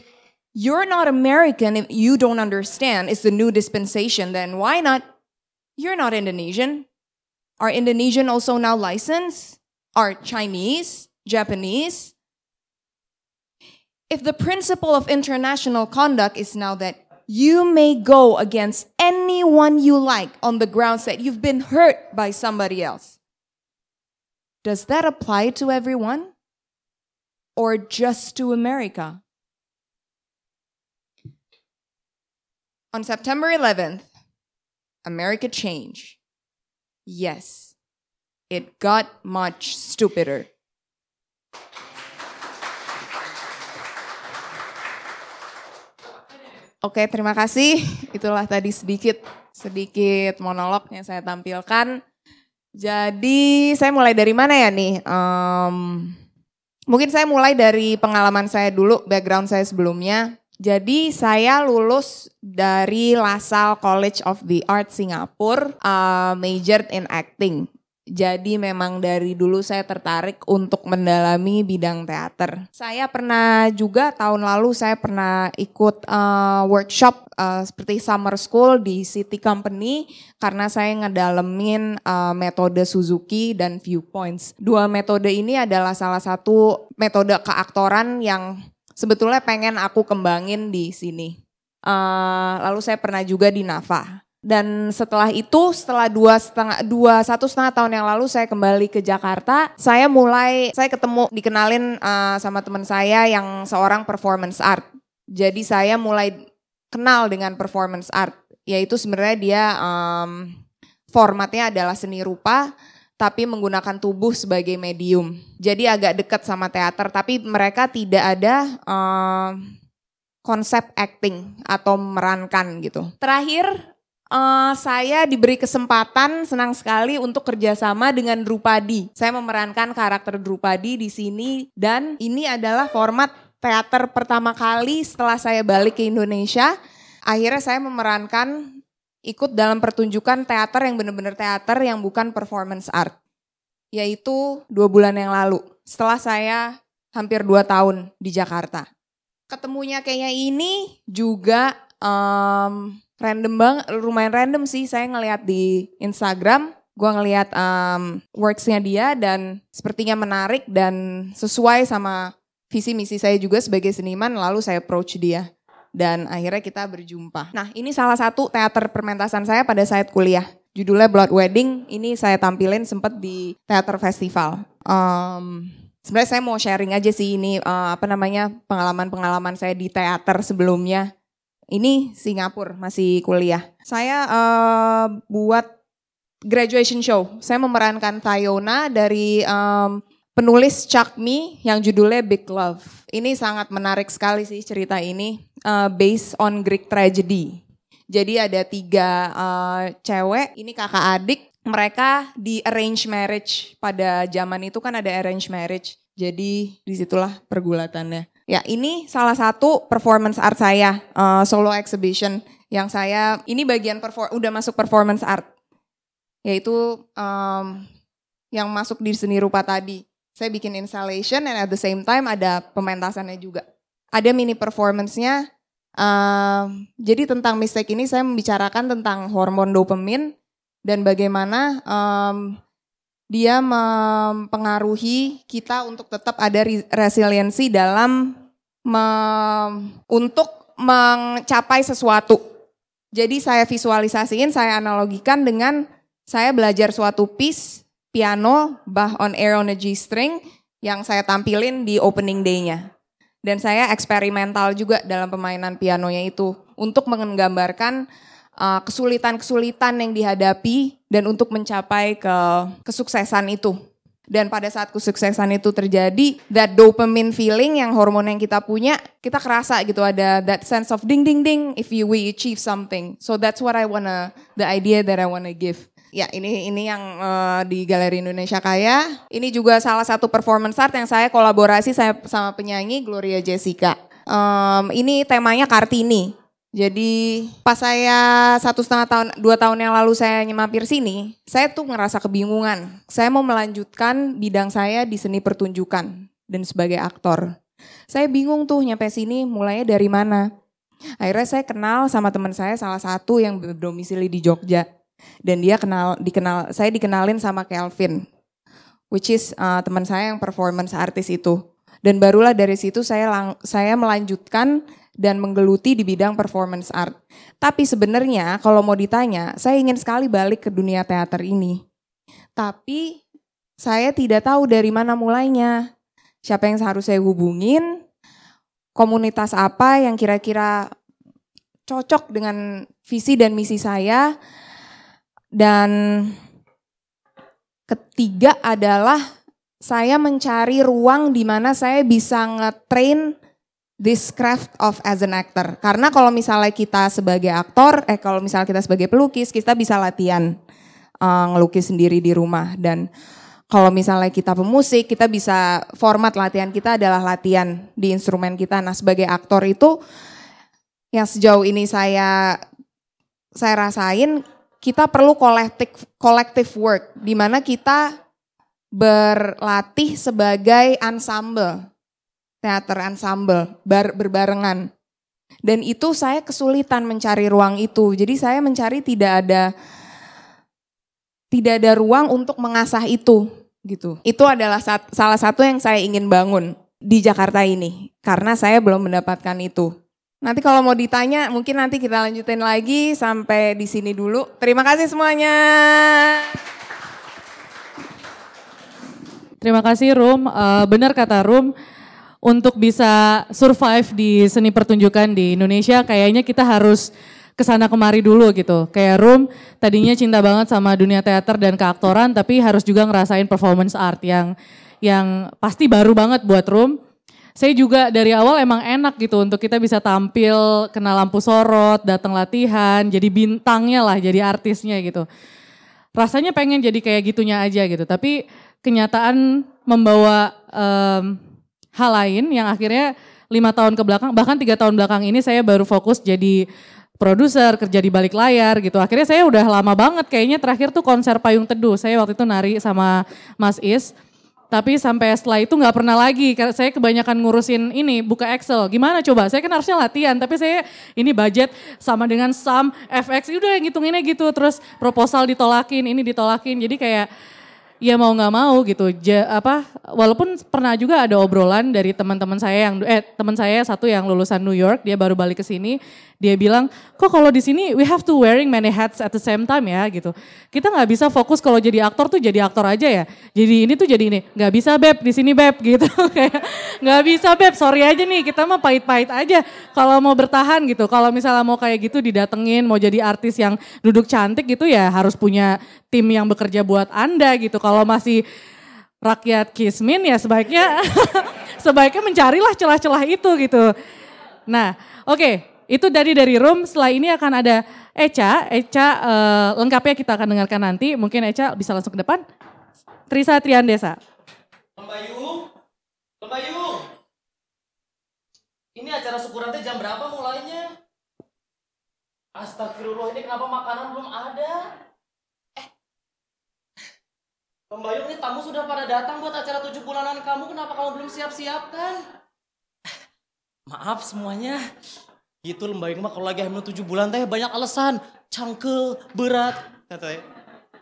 you're not American, if you don't understand, it's the new dispensation, then why not? You're not Indonesian. Are Indonesian also now licensed? Are Chinese, Japanese? If the principle of international conduct is now that you may go against anyone you like on the grounds that you've been hurt by somebody else, does that apply to everyone? Or just to America? On September 11th, America changed. Yes, it got much stupider. Oke, terima kasih. Itulah tadi sedikit sedikit monolog yang saya tampilkan. Jadi saya mulai dari mana ya nih? Um, mungkin saya mulai dari pengalaman saya dulu, background saya sebelumnya. Jadi saya lulus dari LaSalle College of the Arts Singapura, uh, majored in acting. Jadi memang dari dulu saya tertarik untuk mendalami bidang teater. Saya pernah juga tahun lalu saya pernah ikut uh, workshop uh, seperti summer school di City Company karena saya ngedalemin uh, metode Suzuki dan viewpoints. Dua metode ini adalah salah satu metode keaktoran yang sebetulnya pengen aku kembangin di sini. Uh, lalu saya pernah juga di Nafa. Dan setelah itu, setelah dua setengah dua satu setengah tahun yang lalu saya kembali ke Jakarta. Saya mulai saya ketemu dikenalin uh, sama teman saya yang seorang performance art. Jadi saya mulai kenal dengan performance art, yaitu sebenarnya dia um, formatnya adalah seni rupa tapi menggunakan tubuh sebagai medium. Jadi agak dekat sama teater, tapi mereka tidak ada uh, konsep acting atau merankan gitu. Terakhir Uh, saya diberi kesempatan senang sekali untuk kerjasama dengan Drupadi. Saya memerankan karakter Drupadi di sini dan ini adalah format teater pertama kali setelah saya balik ke Indonesia. Akhirnya saya memerankan ikut dalam pertunjukan teater yang benar-benar teater yang bukan performance art. Yaitu dua bulan yang lalu setelah saya hampir dua tahun di Jakarta. Ketemunya kayaknya ini juga um, random banget, lumayan random sih saya ngelihat di Instagram. Gue ngelihat um, worksnya dia dan sepertinya menarik dan sesuai sama visi misi saya juga sebagai seniman. Lalu saya approach dia dan akhirnya kita berjumpa. Nah ini salah satu teater permentasan saya pada saat kuliah. Judulnya Blood Wedding. Ini saya tampilin sempat di teater festival. Um, Sebenarnya saya mau sharing aja sih ini uh, apa namanya pengalaman-pengalaman saya di teater sebelumnya ini Singapura masih kuliah. Saya uh, buat graduation show. Saya memerankan Tayona dari um, penulis Chuck Me yang judulnya Big Love. Ini sangat menarik sekali sih cerita ini uh, based on Greek tragedy. Jadi ada tiga uh, cewek, ini kakak adik, mereka di arrange marriage pada zaman itu kan ada arrange marriage. Jadi di situlah pergulatannya. Ya, ini salah satu performance art saya, uh, solo exhibition yang saya ini bagian perform udah masuk performance art. Yaitu um, yang masuk di seni rupa tadi. Saya bikin installation and at the same time ada pementasannya juga. Ada mini performance-nya. Uh, jadi tentang mistake ini saya membicarakan tentang hormon dopamin dan bagaimana um, dia mempengaruhi kita untuk tetap ada resiliensi dalam me, untuk mencapai sesuatu. Jadi saya visualisasiin, saya analogikan dengan saya belajar suatu piece piano bah on air on a G string yang saya tampilin di opening day-nya. Dan saya eksperimental juga dalam permainan pianonya itu untuk menggambarkan kesulitan-kesulitan yang dihadapi dan untuk mencapai ke kesuksesan itu. Dan pada saat kesuksesan itu terjadi, that dopamine feeling yang hormon yang kita punya, kita kerasa gitu ada that sense of ding ding ding if you we achieve something. So that's what I wanna, the idea that I wanna give. Ya ini ini yang uh, di Galeri Indonesia Kaya. Ini juga salah satu performance art yang saya kolaborasi saya sama penyanyi Gloria Jessica. Um, ini temanya Kartini. Jadi pas saya satu setengah tahun, dua tahun yang lalu saya nyemapir sini, saya tuh ngerasa kebingungan. Saya mau melanjutkan bidang saya di seni pertunjukan dan sebagai aktor. Saya bingung tuh nyampe sini mulainya dari mana. Akhirnya saya kenal sama teman saya salah satu yang berdomisili di Jogja. Dan dia kenal dikenal saya dikenalin sama Kelvin which is uh, teman saya yang performance artis itu. Dan barulah dari situ saya lang saya melanjutkan dan menggeluti di bidang performance art. Tapi sebenarnya kalau mau ditanya, saya ingin sekali balik ke dunia teater ini. Tapi saya tidak tahu dari mana mulainya. Siapa yang harus saya hubungin? Komunitas apa yang kira-kira cocok dengan visi dan misi saya? Dan ketiga adalah saya mencari ruang di mana saya bisa ngetrain this craft of as an actor. Karena kalau misalnya kita sebagai aktor, eh kalau misalnya kita sebagai pelukis, kita bisa latihan uh, ngelukis sendiri di rumah dan kalau misalnya kita pemusik, kita bisa format latihan kita adalah latihan di instrumen kita. Nah, sebagai aktor itu yang sejauh ini saya saya rasain kita perlu collective collective work di mana kita berlatih sebagai ensemble teater ensemble bar, berbarengan. Dan itu saya kesulitan mencari ruang itu. Jadi saya mencari tidak ada tidak ada ruang untuk mengasah itu gitu. Itu adalah sat, salah satu yang saya ingin bangun di Jakarta ini karena saya belum mendapatkan itu. Nanti kalau mau ditanya mungkin nanti kita lanjutin lagi sampai di sini dulu. Terima kasih semuanya. Terima kasih Rum. Uh, benar kata Rum untuk bisa survive di seni pertunjukan di Indonesia kayaknya kita harus ke sana kemari dulu gitu. Kayak Room tadinya cinta banget sama dunia teater dan keaktoran tapi harus juga ngerasain performance art yang yang pasti baru banget buat Room. Saya juga dari awal emang enak gitu untuk kita bisa tampil, kena lampu sorot, datang latihan, jadi bintangnya lah, jadi artisnya gitu. Rasanya pengen jadi kayak gitunya aja gitu, tapi kenyataan membawa um, hal lain yang akhirnya lima tahun ke belakang bahkan tiga tahun belakang ini saya baru fokus jadi produser kerja di balik layar gitu. Akhirnya saya udah lama banget kayaknya. Terakhir tuh konser payung teduh. Saya waktu itu nari sama Mas Is. Tapi sampai setelah itu nggak pernah lagi. Saya kebanyakan ngurusin ini buka Excel. Gimana coba? Saya kan harusnya latihan tapi saya ini budget sama dengan sum FX udah ngitunginnya gitu. Terus proposal ditolakin ini ditolakin. Jadi kayak ya mau nggak mau gitu. Ja, apa walaupun pernah juga ada obrolan dari teman-teman saya yang eh teman saya satu yang lulusan New York dia baru balik ke sini dia bilang kok kalau di sini we have to wearing many hats at the same time ya gitu. Kita nggak bisa fokus kalau jadi aktor tuh jadi aktor aja ya. Jadi ini tuh jadi ini. Nggak bisa beb. Di sini beb gitu. Nggak bisa beb. Sorry aja nih kita mah pahit-pahit aja kalau mau bertahan gitu. Kalau misalnya mau kayak gitu didatengin mau jadi artis yang duduk cantik gitu ya harus punya tim yang bekerja buat anda gitu. Kalau masih rakyat kismin ya sebaiknya sebaiknya mencarilah celah-celah itu gitu. Nah oke. okay itu dari dari room. Setelah ini akan ada Eca. Eca uh, lengkapnya kita akan dengarkan nanti. Mungkin Eca bisa langsung ke depan. Trisa Triandesa. Lembayung, Lembayung. Ini acara syukuran teh jam berapa mulainya? Astagfirullah ini kenapa makanan belum ada? Eh, Lembayung ini tamu sudah pada datang buat acara tujuh bulanan kamu. Kenapa kamu belum siap-siapkan? Maaf semuanya. Itu lembayung mah kalau lagi hamil tujuh bulan teh banyak alasan. Cangkel, berat.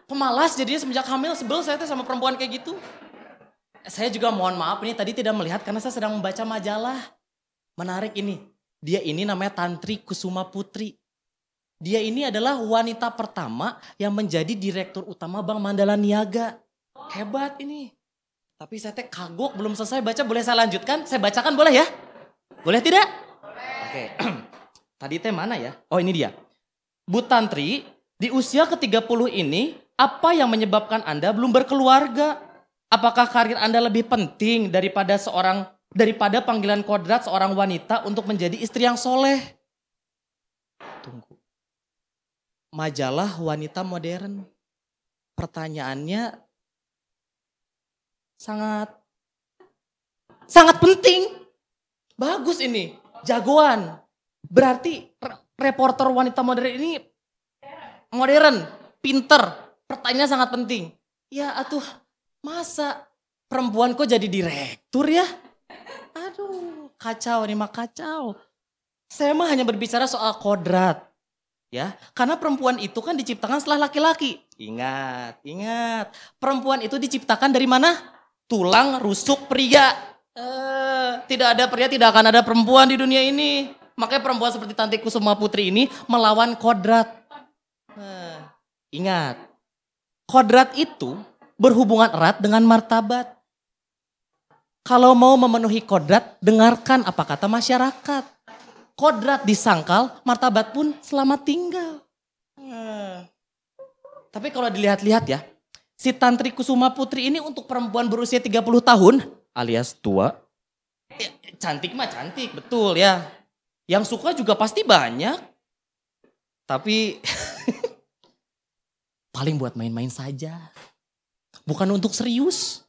Pemalas jadinya semenjak hamil sebel saya teh sama perempuan kayak gitu. Saya juga mohon maaf ini tadi tidak melihat karena saya sedang membaca majalah. Menarik ini. Dia ini namanya Tantri Kusuma Putri. Dia ini adalah wanita pertama yang menjadi direktur utama Bank Mandala Niaga. Hebat ini. Tapi saya teh kagok belum selesai baca. Boleh saya lanjutkan? Saya bacakan boleh ya? Boleh tidak? Oke. Tadi teh mana ya? Oh ini dia. Bu Tantri, di usia ke-30 ini, apa yang menyebabkan Anda belum berkeluarga? Apakah karir Anda lebih penting daripada seorang daripada panggilan kodrat seorang wanita untuk menjadi istri yang soleh? Tunggu. Majalah wanita modern. Pertanyaannya sangat sangat penting. Bagus ini, jagoan. Berarti reporter wanita modern ini modern, pinter, pertanyaan sangat penting. Ya atuh, masa perempuan kok jadi direktur ya? Aduh, kacau nih mah kacau. Saya mah hanya berbicara soal kodrat. Ya, karena perempuan itu kan diciptakan setelah laki-laki. Ingat, ingat. Perempuan itu diciptakan dari mana? Tulang rusuk pria. Eh, tidak ada pria, tidak akan ada perempuan di dunia ini. Makanya perempuan seperti Tanti Kusuma Putri ini melawan kodrat. Eh, ingat, kodrat itu berhubungan erat dengan martabat. Kalau mau memenuhi kodrat, dengarkan apa kata masyarakat kodrat disangkal, martabat pun selamat tinggal. Hmm. Tapi kalau dilihat-lihat ya, si Tantri Kusuma Putri ini untuk perempuan berusia 30 tahun alias tua. Ya, cantik mah cantik, betul ya. Yang suka juga pasti banyak. Tapi paling buat main-main saja. Bukan untuk serius.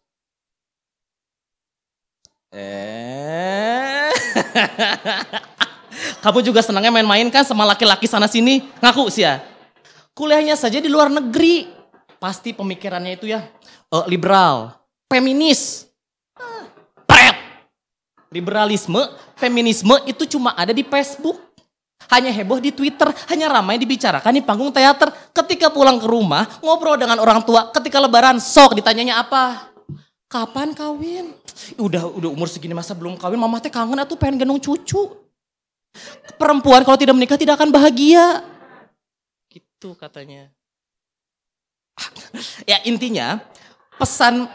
Eh. Kamu juga senangnya main-main kan sama laki-laki sana sini? Ngaku sih ya. Kuliahnya saja di luar negeri. Pasti pemikirannya itu ya uh, liberal, feminis. Liberalisme, feminisme itu cuma ada di Facebook. Hanya heboh di Twitter, hanya ramai dibicarakan di panggung teater. Ketika pulang ke rumah, ngobrol dengan orang tua. Ketika lebaran, sok ditanyanya apa? Kapan kawin? Udah udah umur segini masa belum kawin, mama teh kangen atuh pengen gendong cucu. Perempuan kalau tidak menikah tidak akan bahagia. Gitu katanya. ya intinya pesan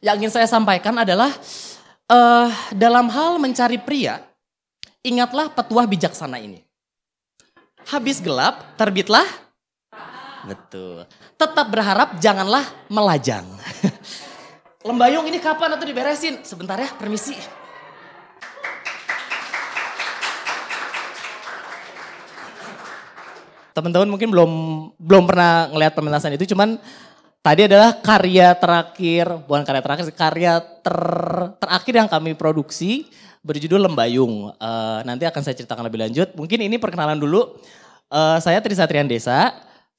yang ingin saya sampaikan adalah uh, dalam hal mencari pria, ingatlah petuah bijaksana ini. Habis gelap, terbitlah. Betul. Tetap berharap, janganlah melajang. Lembayung ini kapan atau diberesin? Sebentar ya, permisi. teman-teman mungkin belum belum pernah ngelihat pementasan itu cuman tadi adalah karya terakhir bukan karya terakhir karya ter, terakhir yang kami produksi berjudul Lembayung uh, nanti akan saya ceritakan lebih lanjut mungkin ini perkenalan dulu uh, saya Trisatrian Desa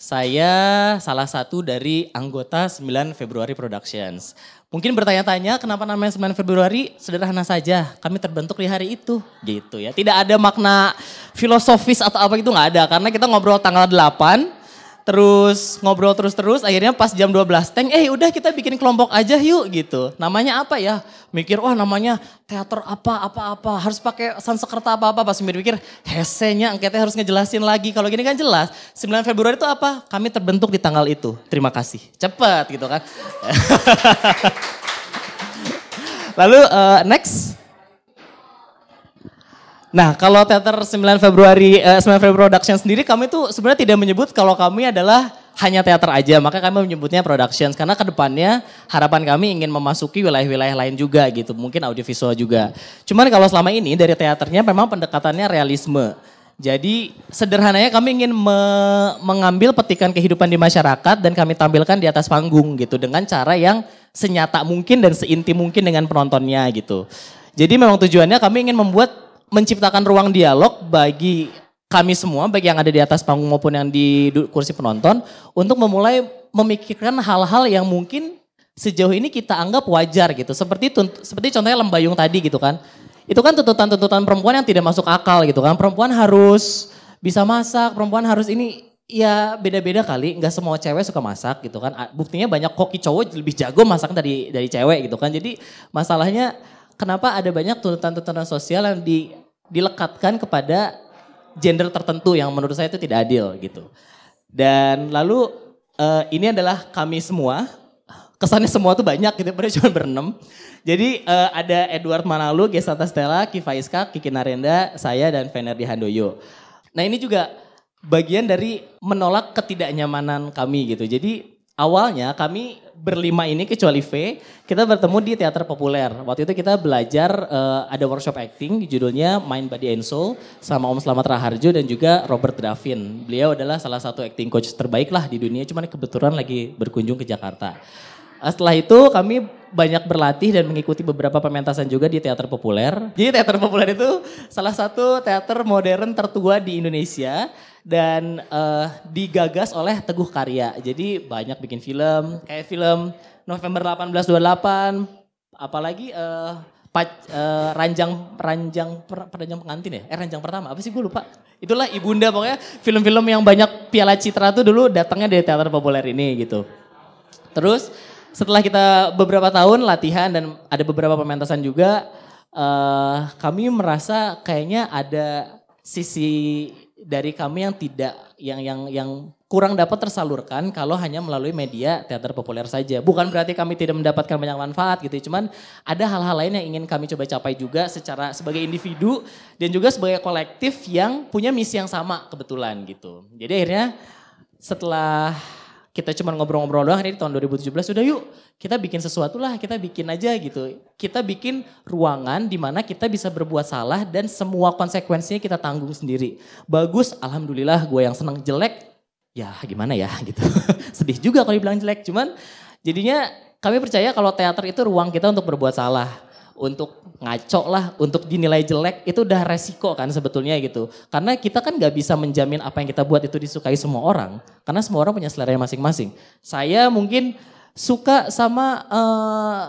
saya salah satu dari anggota 9 Februari Productions. Mungkin bertanya-tanya kenapa namanya 9 Februari? Sederhana saja, kami terbentuk di hari itu. Gitu ya. Tidak ada makna filosofis atau apa itu nggak ada. Karena kita ngobrol tanggal 8, terus ngobrol terus-terus akhirnya pas jam 12 teng eh udah kita bikin kelompok aja yuk gitu. Namanya apa ya? Mikir wah namanya teater apa apa apa harus pakai sansekerta apa apa. Pas mikir hesenya angketnya harus ngejelasin lagi. Kalau gini kan jelas 9 Februari itu apa? Kami terbentuk di tanggal itu. Terima kasih. Cepet gitu kan. Lalu uh, next Nah, kalau teater 9 Februari uh, 9 Februari Production sendiri kami tuh sebenarnya tidak menyebut kalau kami adalah hanya teater aja, maka kami menyebutnya productions karena ke depannya harapan kami ingin memasuki wilayah-wilayah lain juga gitu, mungkin audiovisual juga. Cuman kalau selama ini dari teaternya memang pendekatannya realisme. Jadi sederhananya kami ingin me mengambil petikan kehidupan di masyarakat dan kami tampilkan di atas panggung gitu dengan cara yang senyata mungkin dan seinti mungkin dengan penontonnya gitu. Jadi memang tujuannya kami ingin membuat menciptakan ruang dialog bagi kami semua, baik yang ada di atas panggung maupun yang di kursi penonton, untuk memulai memikirkan hal-hal yang mungkin sejauh ini kita anggap wajar gitu. Seperti seperti contohnya lembayung tadi gitu kan. Itu kan tuntutan-tuntutan perempuan yang tidak masuk akal gitu kan. Perempuan harus bisa masak, perempuan harus ini ya beda-beda kali. Nggak semua cewek suka masak gitu kan. Buktinya banyak koki cowok lebih jago masak dari dari cewek gitu kan. Jadi masalahnya kenapa ada banyak tuntutan-tuntutan sosial yang di dilekatkan kepada gender tertentu yang menurut saya itu tidak adil gitu. Dan lalu uh, ini adalah kami semua, kesannya semua tuh banyak gitu, padahal cuma berenam. Jadi uh, ada Edward Manalu, Gesanta Stella, Kifaiska, Kiki Narenda, saya dan Venerdi Handoyo. Nah ini juga bagian dari menolak ketidaknyamanan kami gitu. Jadi awalnya kami berlima ini kecuali V, kita bertemu di teater populer. Waktu itu kita belajar uh, ada workshop acting judulnya Mind Body and Soul sama Om Slamet Raharjo dan juga Robert Davin. Beliau adalah salah satu acting coach terbaik lah di dunia, cuman kebetulan lagi berkunjung ke Jakarta. Setelah itu kami banyak berlatih dan mengikuti beberapa pementasan juga di teater populer. Jadi teater populer itu salah satu teater modern tertua di Indonesia dan uh, digagas oleh Teguh Karya. Jadi banyak bikin film, kayak film November 1828, apalagi uh, pac, uh, ranjang ranjang per, ranjang pengantin ya? Eh ranjang pertama apa sih gue lupa. Itulah ibunda pokoknya film-film yang banyak piala citra tuh dulu datangnya dari teater populer ini gitu. Terus setelah kita beberapa tahun latihan dan ada beberapa pementasan juga, uh, kami merasa kayaknya ada sisi dari kami yang tidak yang yang yang kurang dapat tersalurkan kalau hanya melalui media teater populer saja. Bukan berarti kami tidak mendapatkan banyak manfaat gitu, cuman ada hal-hal lain yang ingin kami coba capai juga secara sebagai individu dan juga sebagai kolektif yang punya misi yang sama kebetulan gitu. Jadi akhirnya setelah kita cuma ngobrol-ngobrol doang ini tahun 2017 sudah yuk kita bikin sesuatu lah kita bikin aja gitu. Kita bikin ruangan di mana kita bisa berbuat salah dan semua konsekuensinya kita tanggung sendiri. Bagus alhamdulillah gue yang seneng jelek ya gimana ya gitu. Sedih juga kalau dibilang jelek cuman jadinya kami percaya kalau teater itu ruang kita untuk berbuat salah untuk ngaco lah, untuk dinilai jelek itu udah resiko kan sebetulnya gitu. Karena kita kan gak bisa menjamin apa yang kita buat itu disukai semua orang. Karena semua orang punya selera masing-masing. Saya mungkin suka sama uh,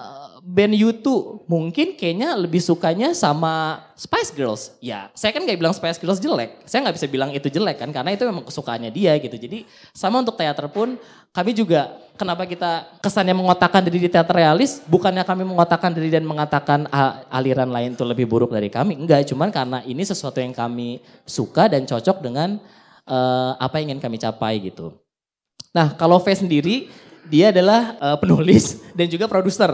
band U2 mungkin kayaknya lebih sukanya sama Spice Girls. Ya, saya kan gak bilang Spice Girls jelek. Saya nggak bisa bilang itu jelek kan, karena itu memang kesukaannya dia gitu. Jadi sama untuk teater pun, kami juga kenapa kita kesannya mengotakkan diri di teater realis, bukannya kami mengotakkan diri dan mengatakan aliran lain itu lebih buruk dari kami. Enggak, cuman karena ini sesuatu yang kami suka dan cocok dengan uh, apa yang ingin kami capai gitu. Nah, kalau V sendiri, dia adalah uh, penulis dan juga produser.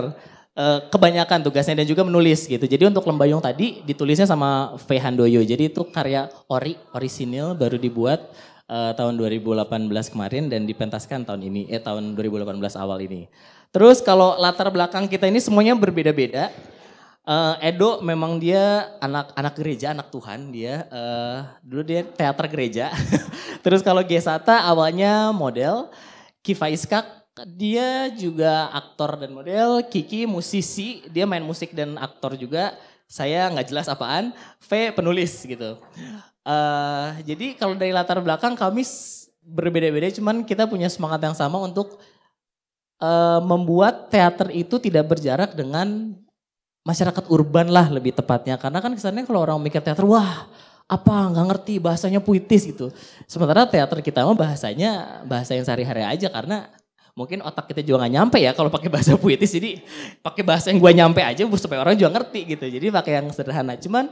Uh, kebanyakan tugasnya dan juga menulis gitu. Jadi untuk Lembayung tadi ditulisnya sama V Handoyo. Jadi itu karya ori, orisinil baru dibuat uh, tahun 2018 kemarin dan dipentaskan tahun ini, eh tahun 2018 awal ini. Terus kalau latar belakang kita ini semuanya berbeda-beda. Uh, Edo memang dia anak anak gereja, anak Tuhan dia. Uh, dulu dia teater gereja. Terus kalau Gesata awalnya model, Kifa Iskak dia juga aktor dan model, Kiki musisi, dia main musik dan aktor juga. Saya nggak jelas apaan, V penulis gitu. Uh, jadi kalau dari latar belakang kami berbeda-beda, cuman kita punya semangat yang sama untuk uh, membuat teater itu tidak berjarak dengan masyarakat urban lah lebih tepatnya. Karena kan kesannya kalau orang mikir teater, wah apa nggak ngerti bahasanya puitis gitu. Sementara teater kita mah bahasanya bahasa yang sehari-hari aja karena mungkin otak kita juga nggak nyampe ya kalau pakai bahasa puitis jadi pakai bahasa yang gue nyampe aja supaya orang juga ngerti gitu jadi pakai yang sederhana cuman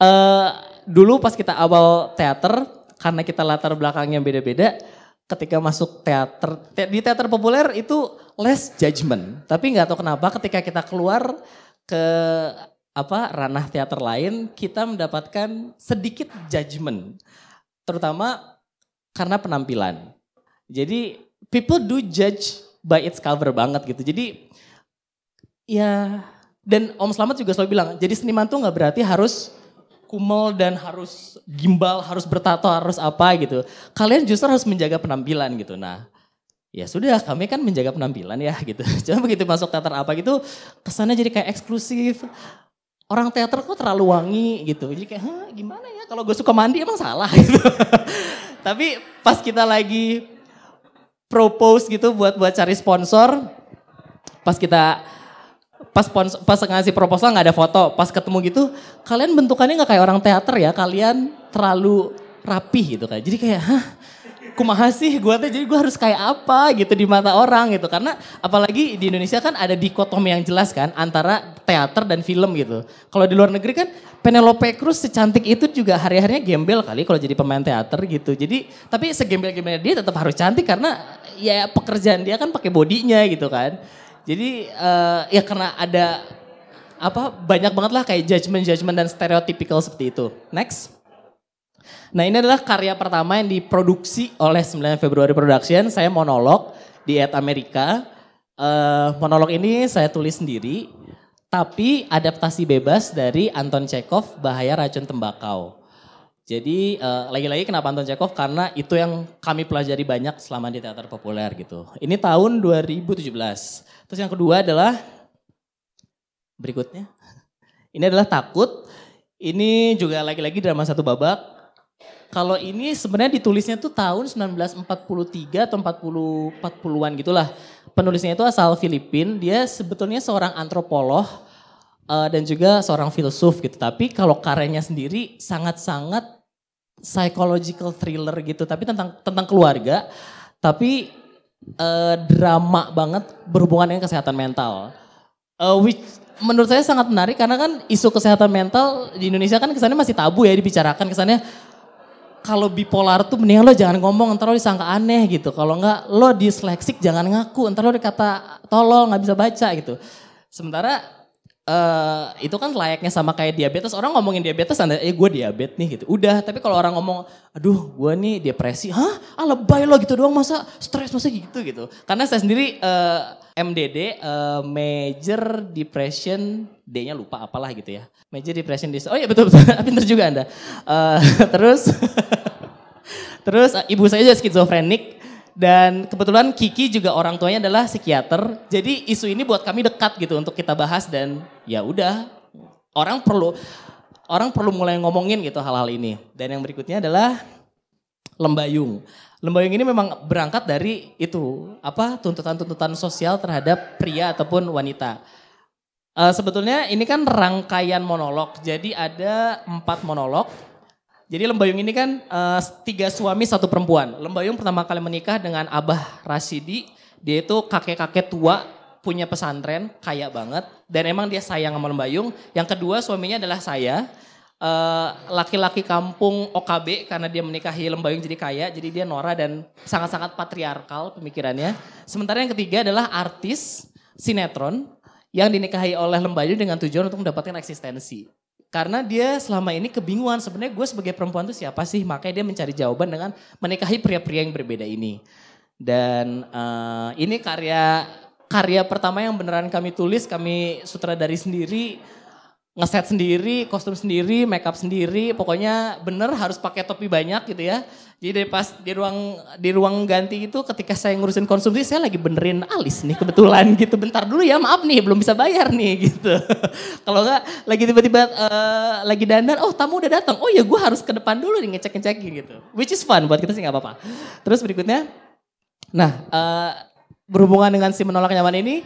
uh, dulu pas kita awal teater karena kita latar belakangnya beda-beda ketika masuk teater di teater populer itu less judgment. Tapi nggak tahu kenapa ketika kita keluar ke apa ranah teater lain kita mendapatkan sedikit judgment. Terutama karena penampilan. Jadi people do judge by its cover banget gitu. Jadi ya dan Om Slamet juga selalu bilang, jadi seniman tuh nggak berarti harus kumel dan harus gimbal, harus bertato, harus apa gitu. Kalian justru harus menjaga penampilan gitu. Nah, ya sudah kami kan menjaga penampilan ya gitu. Cuma begitu masuk teater apa gitu, kesannya jadi kayak eksklusif. Orang teater kok terlalu wangi gitu. Jadi kayak, Hah, gimana ya kalau gue suka mandi emang salah gitu. Tapi pas kita lagi propose gitu buat buat cari sponsor. Pas kita pas pas ngasih proposal nggak ada foto, pas ketemu gitu, kalian bentukannya nggak kayak orang teater ya, kalian terlalu rapi gitu kan. Jadi kayak, hah, kumaha sih gue tuh jadi gue harus kayak apa gitu di mata orang gitu. Karena apalagi di Indonesia kan ada dikotomi yang jelas kan antara teater dan film gitu. Kalau di luar negeri kan Penelope Cruz secantik itu juga hari-harinya gembel kali kalau jadi pemain teater gitu. Jadi tapi segembel-gembelnya dia tetap harus cantik karena ya pekerjaan dia kan pakai bodinya gitu kan jadi uh, ya karena ada apa banyak banget lah kayak judgement-judgement dan stereotypical seperti itu next Nah ini adalah karya pertama yang diproduksi oleh 9 Februari Production. Saya monolog di Ed Amerika. Uh, monolog ini saya tulis sendiri, tapi adaptasi bebas dari Anton Chekhov, Bahaya Racun Tembakau. Jadi uh, lagi-lagi kenapa Anton Chekhov? Karena itu yang kami pelajari banyak selama di teater populer gitu. Ini tahun 2017. Terus yang kedua adalah berikutnya. Ini adalah takut. Ini juga lagi-lagi drama satu babak. Kalau ini sebenarnya ditulisnya tuh tahun 1943 atau 40 40-an gitulah. Penulisnya itu asal Filipin. Dia sebetulnya seorang antropolog uh, dan juga seorang filsuf gitu. Tapi kalau karyanya sendiri sangat-sangat psychological thriller gitu, tapi tentang tentang keluarga, tapi uh, drama banget berhubungan dengan kesehatan mental. Uh, which menurut saya sangat menarik karena kan isu kesehatan mental di Indonesia kan kesannya masih tabu ya dibicarakan kesannya kalau bipolar tuh mendingan lo jangan ngomong ntar lo disangka aneh gitu kalau enggak lo disleksik jangan ngaku ntar lo dikata tolol nggak bisa baca gitu sementara Uh, itu kan layaknya sama kayak diabetes. Orang ngomongin diabetes, anda, eh gue diabetes nih gitu. Udah, tapi kalau orang ngomong, aduh gue nih depresi, hah? Ah lebay lo gitu doang, masa stres, masa gitu gitu. Karena saya sendiri uh, eh, MDD, uh, eh, Major Depression, D-nya lupa apalah gitu ya. Major Depression Disorder, oh iya betul-betul, pinter juga Anda. Uh, terus, terus ibu saya juga skizofrenik, dan kebetulan Kiki juga orang tuanya adalah psikiater. Jadi isu ini buat kami dekat gitu untuk kita bahas dan ya udah orang perlu orang perlu mulai ngomongin gitu hal-hal ini. Dan yang berikutnya adalah lembayung. Lembayung ini memang berangkat dari itu apa tuntutan-tuntutan sosial terhadap pria ataupun wanita. Uh, sebetulnya ini kan rangkaian monolog. Jadi ada empat monolog jadi Lembayung ini kan uh, tiga suami satu perempuan. Lembayung pertama kali menikah dengan Abah Rasidi. Dia itu kakek-kakek tua punya pesantren kaya banget dan emang dia sayang sama Lembayung. Yang kedua suaminya adalah saya. Eh, laki-laki uh, kampung OKB karena dia menikahi Lembayung jadi kaya. Jadi dia Nora dan sangat-sangat patriarkal pemikirannya. Sementara yang ketiga adalah artis sinetron yang dinikahi oleh Lembayung dengan tujuan untuk mendapatkan eksistensi. Karena dia selama ini kebingungan sebenarnya gue sebagai perempuan itu siapa sih? Makanya dia mencari jawaban dengan menikahi pria-pria yang berbeda ini. Dan uh, ini karya karya pertama yang beneran kami tulis, kami sutradari sendiri ngeset sendiri, kostum sendiri, makeup sendiri, pokoknya bener harus pakai topi banyak gitu ya. Jadi dari pas di ruang di ruang ganti itu ketika saya ngurusin konsumsi saya lagi benerin alis nih kebetulan gitu. Bentar dulu ya maaf nih belum bisa bayar nih gitu. Kalau enggak lagi tiba-tiba uh, lagi dandan, oh tamu udah datang. Oh ya gue harus ke depan dulu nih ngecek-ngecekin gitu. Which is fun buat kita sih nggak apa-apa. Terus berikutnya, nah uh, berhubungan dengan si menolak nyaman ini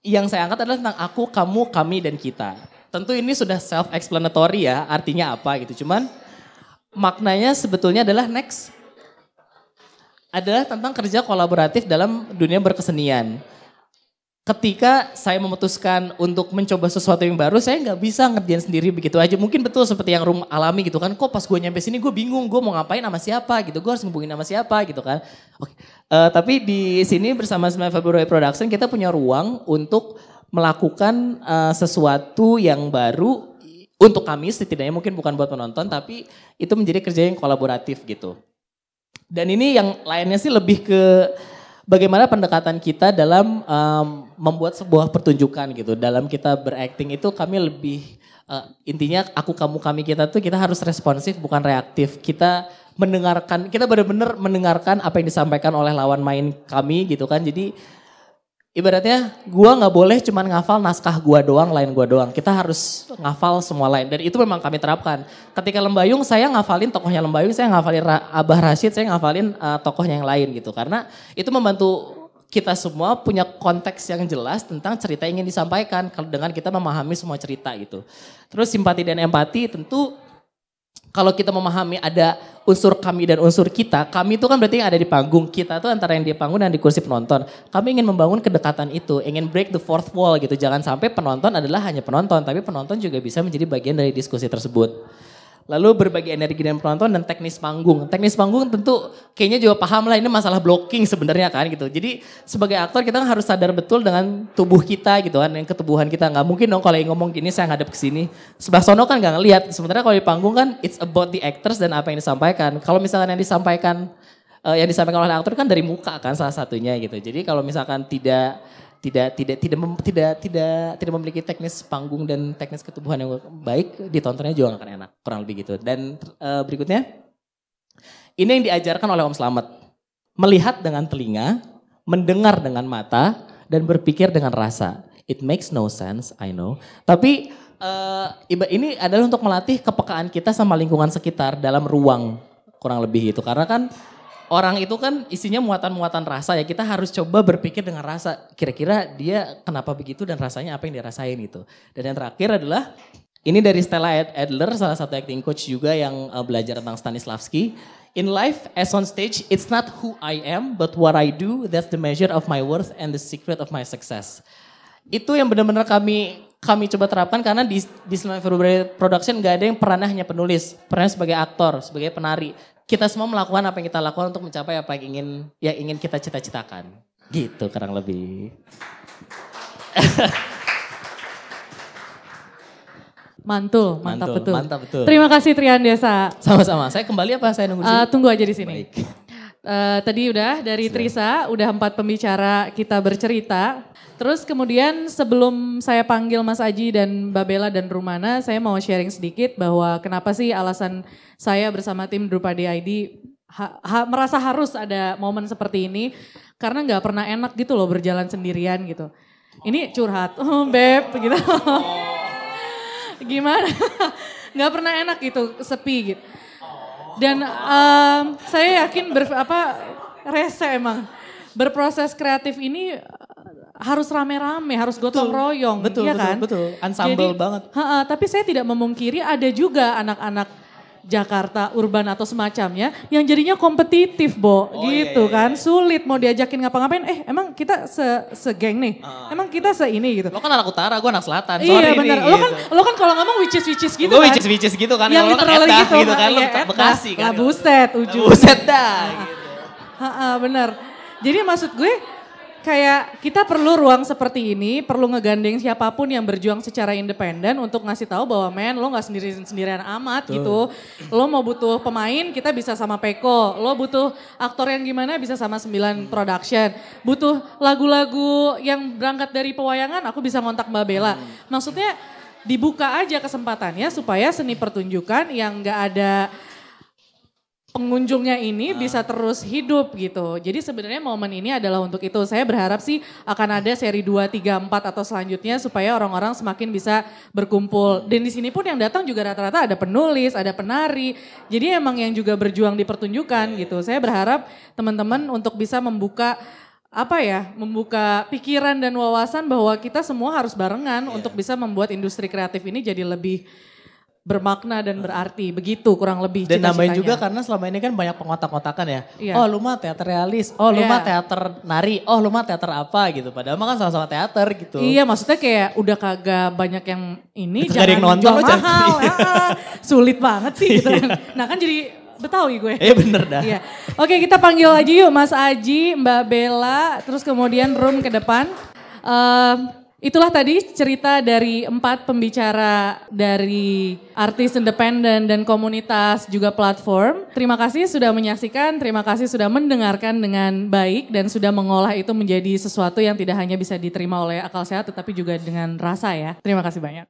yang saya angkat adalah tentang aku, kamu, kami, dan kita. Tentu ini sudah self-explanatory ya, artinya apa gitu. Cuman maknanya sebetulnya adalah next. Adalah tentang kerja kolaboratif dalam dunia berkesenian ketika saya memutuskan untuk mencoba sesuatu yang baru, saya nggak bisa ngerjain sendiri begitu aja. Mungkin betul seperti yang Rum alami gitu kan. Kok pas gue nyampe sini gue bingung, gue mau ngapain sama siapa gitu. Gue harus ngubungin sama siapa gitu kan. Oke. Uh, tapi di sini bersama Smile February Production kita punya ruang untuk melakukan uh, sesuatu yang baru untuk kami setidaknya mungkin bukan buat penonton tapi itu menjadi kerja yang kolaboratif gitu. Dan ini yang lainnya sih lebih ke bagaimana pendekatan kita dalam um, membuat sebuah pertunjukan gitu. Dalam kita berakting itu kami lebih uh, intinya aku kamu kami kita tuh kita harus responsif bukan reaktif. Kita mendengarkan, kita benar-benar mendengarkan apa yang disampaikan oleh lawan main kami gitu kan. Jadi ibaratnya gua nggak boleh cuman ngafal naskah gua doang, lain gua doang. Kita harus ngafal semua lain dan itu memang kami terapkan. Ketika Lembayung saya ngafalin tokohnya Lembayung, saya ngafalin Abah Rashid, saya ngafalin uh, tokohnya yang lain gitu. Karena itu membantu kita semua punya konteks yang jelas tentang cerita yang ingin disampaikan dengan kita memahami semua cerita gitu. Terus simpati dan empati tentu kalau kita memahami ada unsur kami dan unsur kita, kami itu kan berarti yang ada di panggung. Kita itu antara yang di panggung dan di kursi penonton. Kami ingin membangun kedekatan itu, ingin break the fourth wall gitu. Jangan sampai penonton adalah hanya penonton, tapi penonton juga bisa menjadi bagian dari diskusi tersebut. Lalu berbagi energi dengan penonton dan teknis panggung. Teknis panggung tentu kayaknya juga paham lah ini masalah blocking sebenarnya kan gitu. Jadi sebagai aktor kita kan harus sadar betul dengan tubuh kita gitu kan, yang ketubuhan kita. Nggak mungkin dong kalau yang ngomong gini saya ngadep ke sini. Sebelah sono kan nggak ngelihat. Sementara kalau di panggung kan it's about the actors dan apa yang disampaikan. Kalau misalkan yang disampaikan uh, yang disampaikan oleh aktor kan dari muka kan salah satunya gitu. Jadi kalau misalkan tidak tidak tidak tidak tidak tidak tidak memiliki teknis panggung dan teknis ketubuhan yang baik ditontonnya juga akan enak kurang lebih gitu. Dan uh, berikutnya ini yang diajarkan oleh Om Slamet. Melihat dengan telinga mendengar dengan mata dan berpikir dengan rasa. It makes no sense I know. Tapi uh, ini adalah untuk melatih kepekaan kita sama lingkungan sekitar dalam ruang kurang lebih itu karena kan orang itu kan isinya muatan-muatan rasa ya. Kita harus coba berpikir dengan rasa. Kira-kira dia kenapa begitu dan rasanya apa yang dirasain itu dan yang terakhir adalah ini dari Stella Adler salah satu acting coach juga yang uh, belajar tentang Stanislavski. In life as on stage it's not who I am but what I do that's the measure of my worth and the secret of my success. Itu yang benar-benar kami kami coba terapkan karena di di February Production gak ada yang perannya hanya penulis, perannya sebagai aktor, sebagai penari kita semua melakukan apa yang kita lakukan untuk mencapai apa yang ingin yang ingin kita cita-citakan. Gitu kurang lebih. Mantul, mantap Mantul, betul. Mantap betul. Terima kasih Trian Desa. Sama-sama. Saya kembali apa saya nunggu di Uh, sini? tunggu aja di sini. Baik. Uh, tadi udah dari Trisa, udah empat pembicara kita bercerita. Terus kemudian sebelum saya panggil Mas Aji dan Mbak Bella dan Rumana, saya mau sharing sedikit bahwa kenapa sih alasan saya bersama tim Drupadi ID ha, ha, merasa harus ada momen seperti ini. Karena nggak pernah enak gitu loh berjalan sendirian gitu. Ini curhat, oh beb gitu. Gimana? Nggak pernah enak gitu, sepi gitu. Dan um, saya yakin ber, apa rese emang berproses kreatif ini uh, harus rame-rame, harus gotong Betul, royong, betul, ya betul, kan? betul. Ensemble banget. ha-ha, tapi saya tidak memungkiri ada juga anak-anak Jakarta urban atau semacamnya yang jadinya kompetitif, Bo. Oh, gitu iya, iya, kan. Sulit mau diajakin ngapa-ngapain. Eh, emang kita se segeng nih. Emang kita se ini gitu. Lo kan anak utara, gue anak selatan. iya Sorry benar. nih. Lo kan lo kan kalau ngomong which is which is gitu gue kan. wicis wicis gitu kan. Yang lo kan gitu, gitu kan. Lo iya. Bekasi kan. Lah buset ujung. Buset dah. gitu. Ha-ha, bener. Jadi maksud gue kayak kita perlu ruang seperti ini, perlu ngegandeng siapa pun yang berjuang secara independen untuk ngasih tahu bahwa men lo nggak sendiri sendirian amat gitu. Lo mau butuh pemain kita bisa sama Peko, lo butuh aktor yang gimana bisa sama 9 production. Butuh lagu-lagu yang berangkat dari pewayangan aku bisa ngontak Mbak Bella. Maksudnya dibuka aja kesempatannya supaya seni pertunjukan yang nggak ada pengunjungnya ini bisa terus hidup gitu. Jadi sebenarnya momen ini adalah untuk itu. Saya berharap sih akan ada seri 2, 3, 4 atau selanjutnya supaya orang-orang semakin bisa berkumpul. Dan di sini pun yang datang juga rata-rata ada penulis, ada penari. Jadi emang yang juga berjuang di pertunjukan gitu. Saya berharap teman-teman untuk bisa membuka apa ya, membuka pikiran dan wawasan bahwa kita semua harus barengan untuk bisa membuat industri kreatif ini jadi lebih bermakna dan berarti begitu kurang lebih Dan nambahin juga karena selama ini kan banyak pengotak-kotakan ya. Iya. Oh lu mah teater realis, oh lu Iya. mah teater nari, oh lu mah teater apa gitu. Padahal mah kan sama-sama teater gitu. Iya maksudnya kayak udah kagak banyak yang ini Kagak ada yang nonton, jual jangan- mahal. ah, sulit banget sih gitu kan. Nah kan jadi Betawi gue. Iya bener dah. Iya. Oke kita panggil aja yuk Mas Aji, Mbak Bella, terus kemudian room ke depan. Ehm, itulah tadi cerita dari empat pembicara dari artis independen dan komunitas juga platform. Terima kasih sudah menyaksikan, terima kasih sudah mendengarkan dengan baik dan sudah mengolah itu menjadi sesuatu yang tidak hanya bisa diterima oleh akal sehat tetapi juga dengan rasa ya. Terima kasih banyak.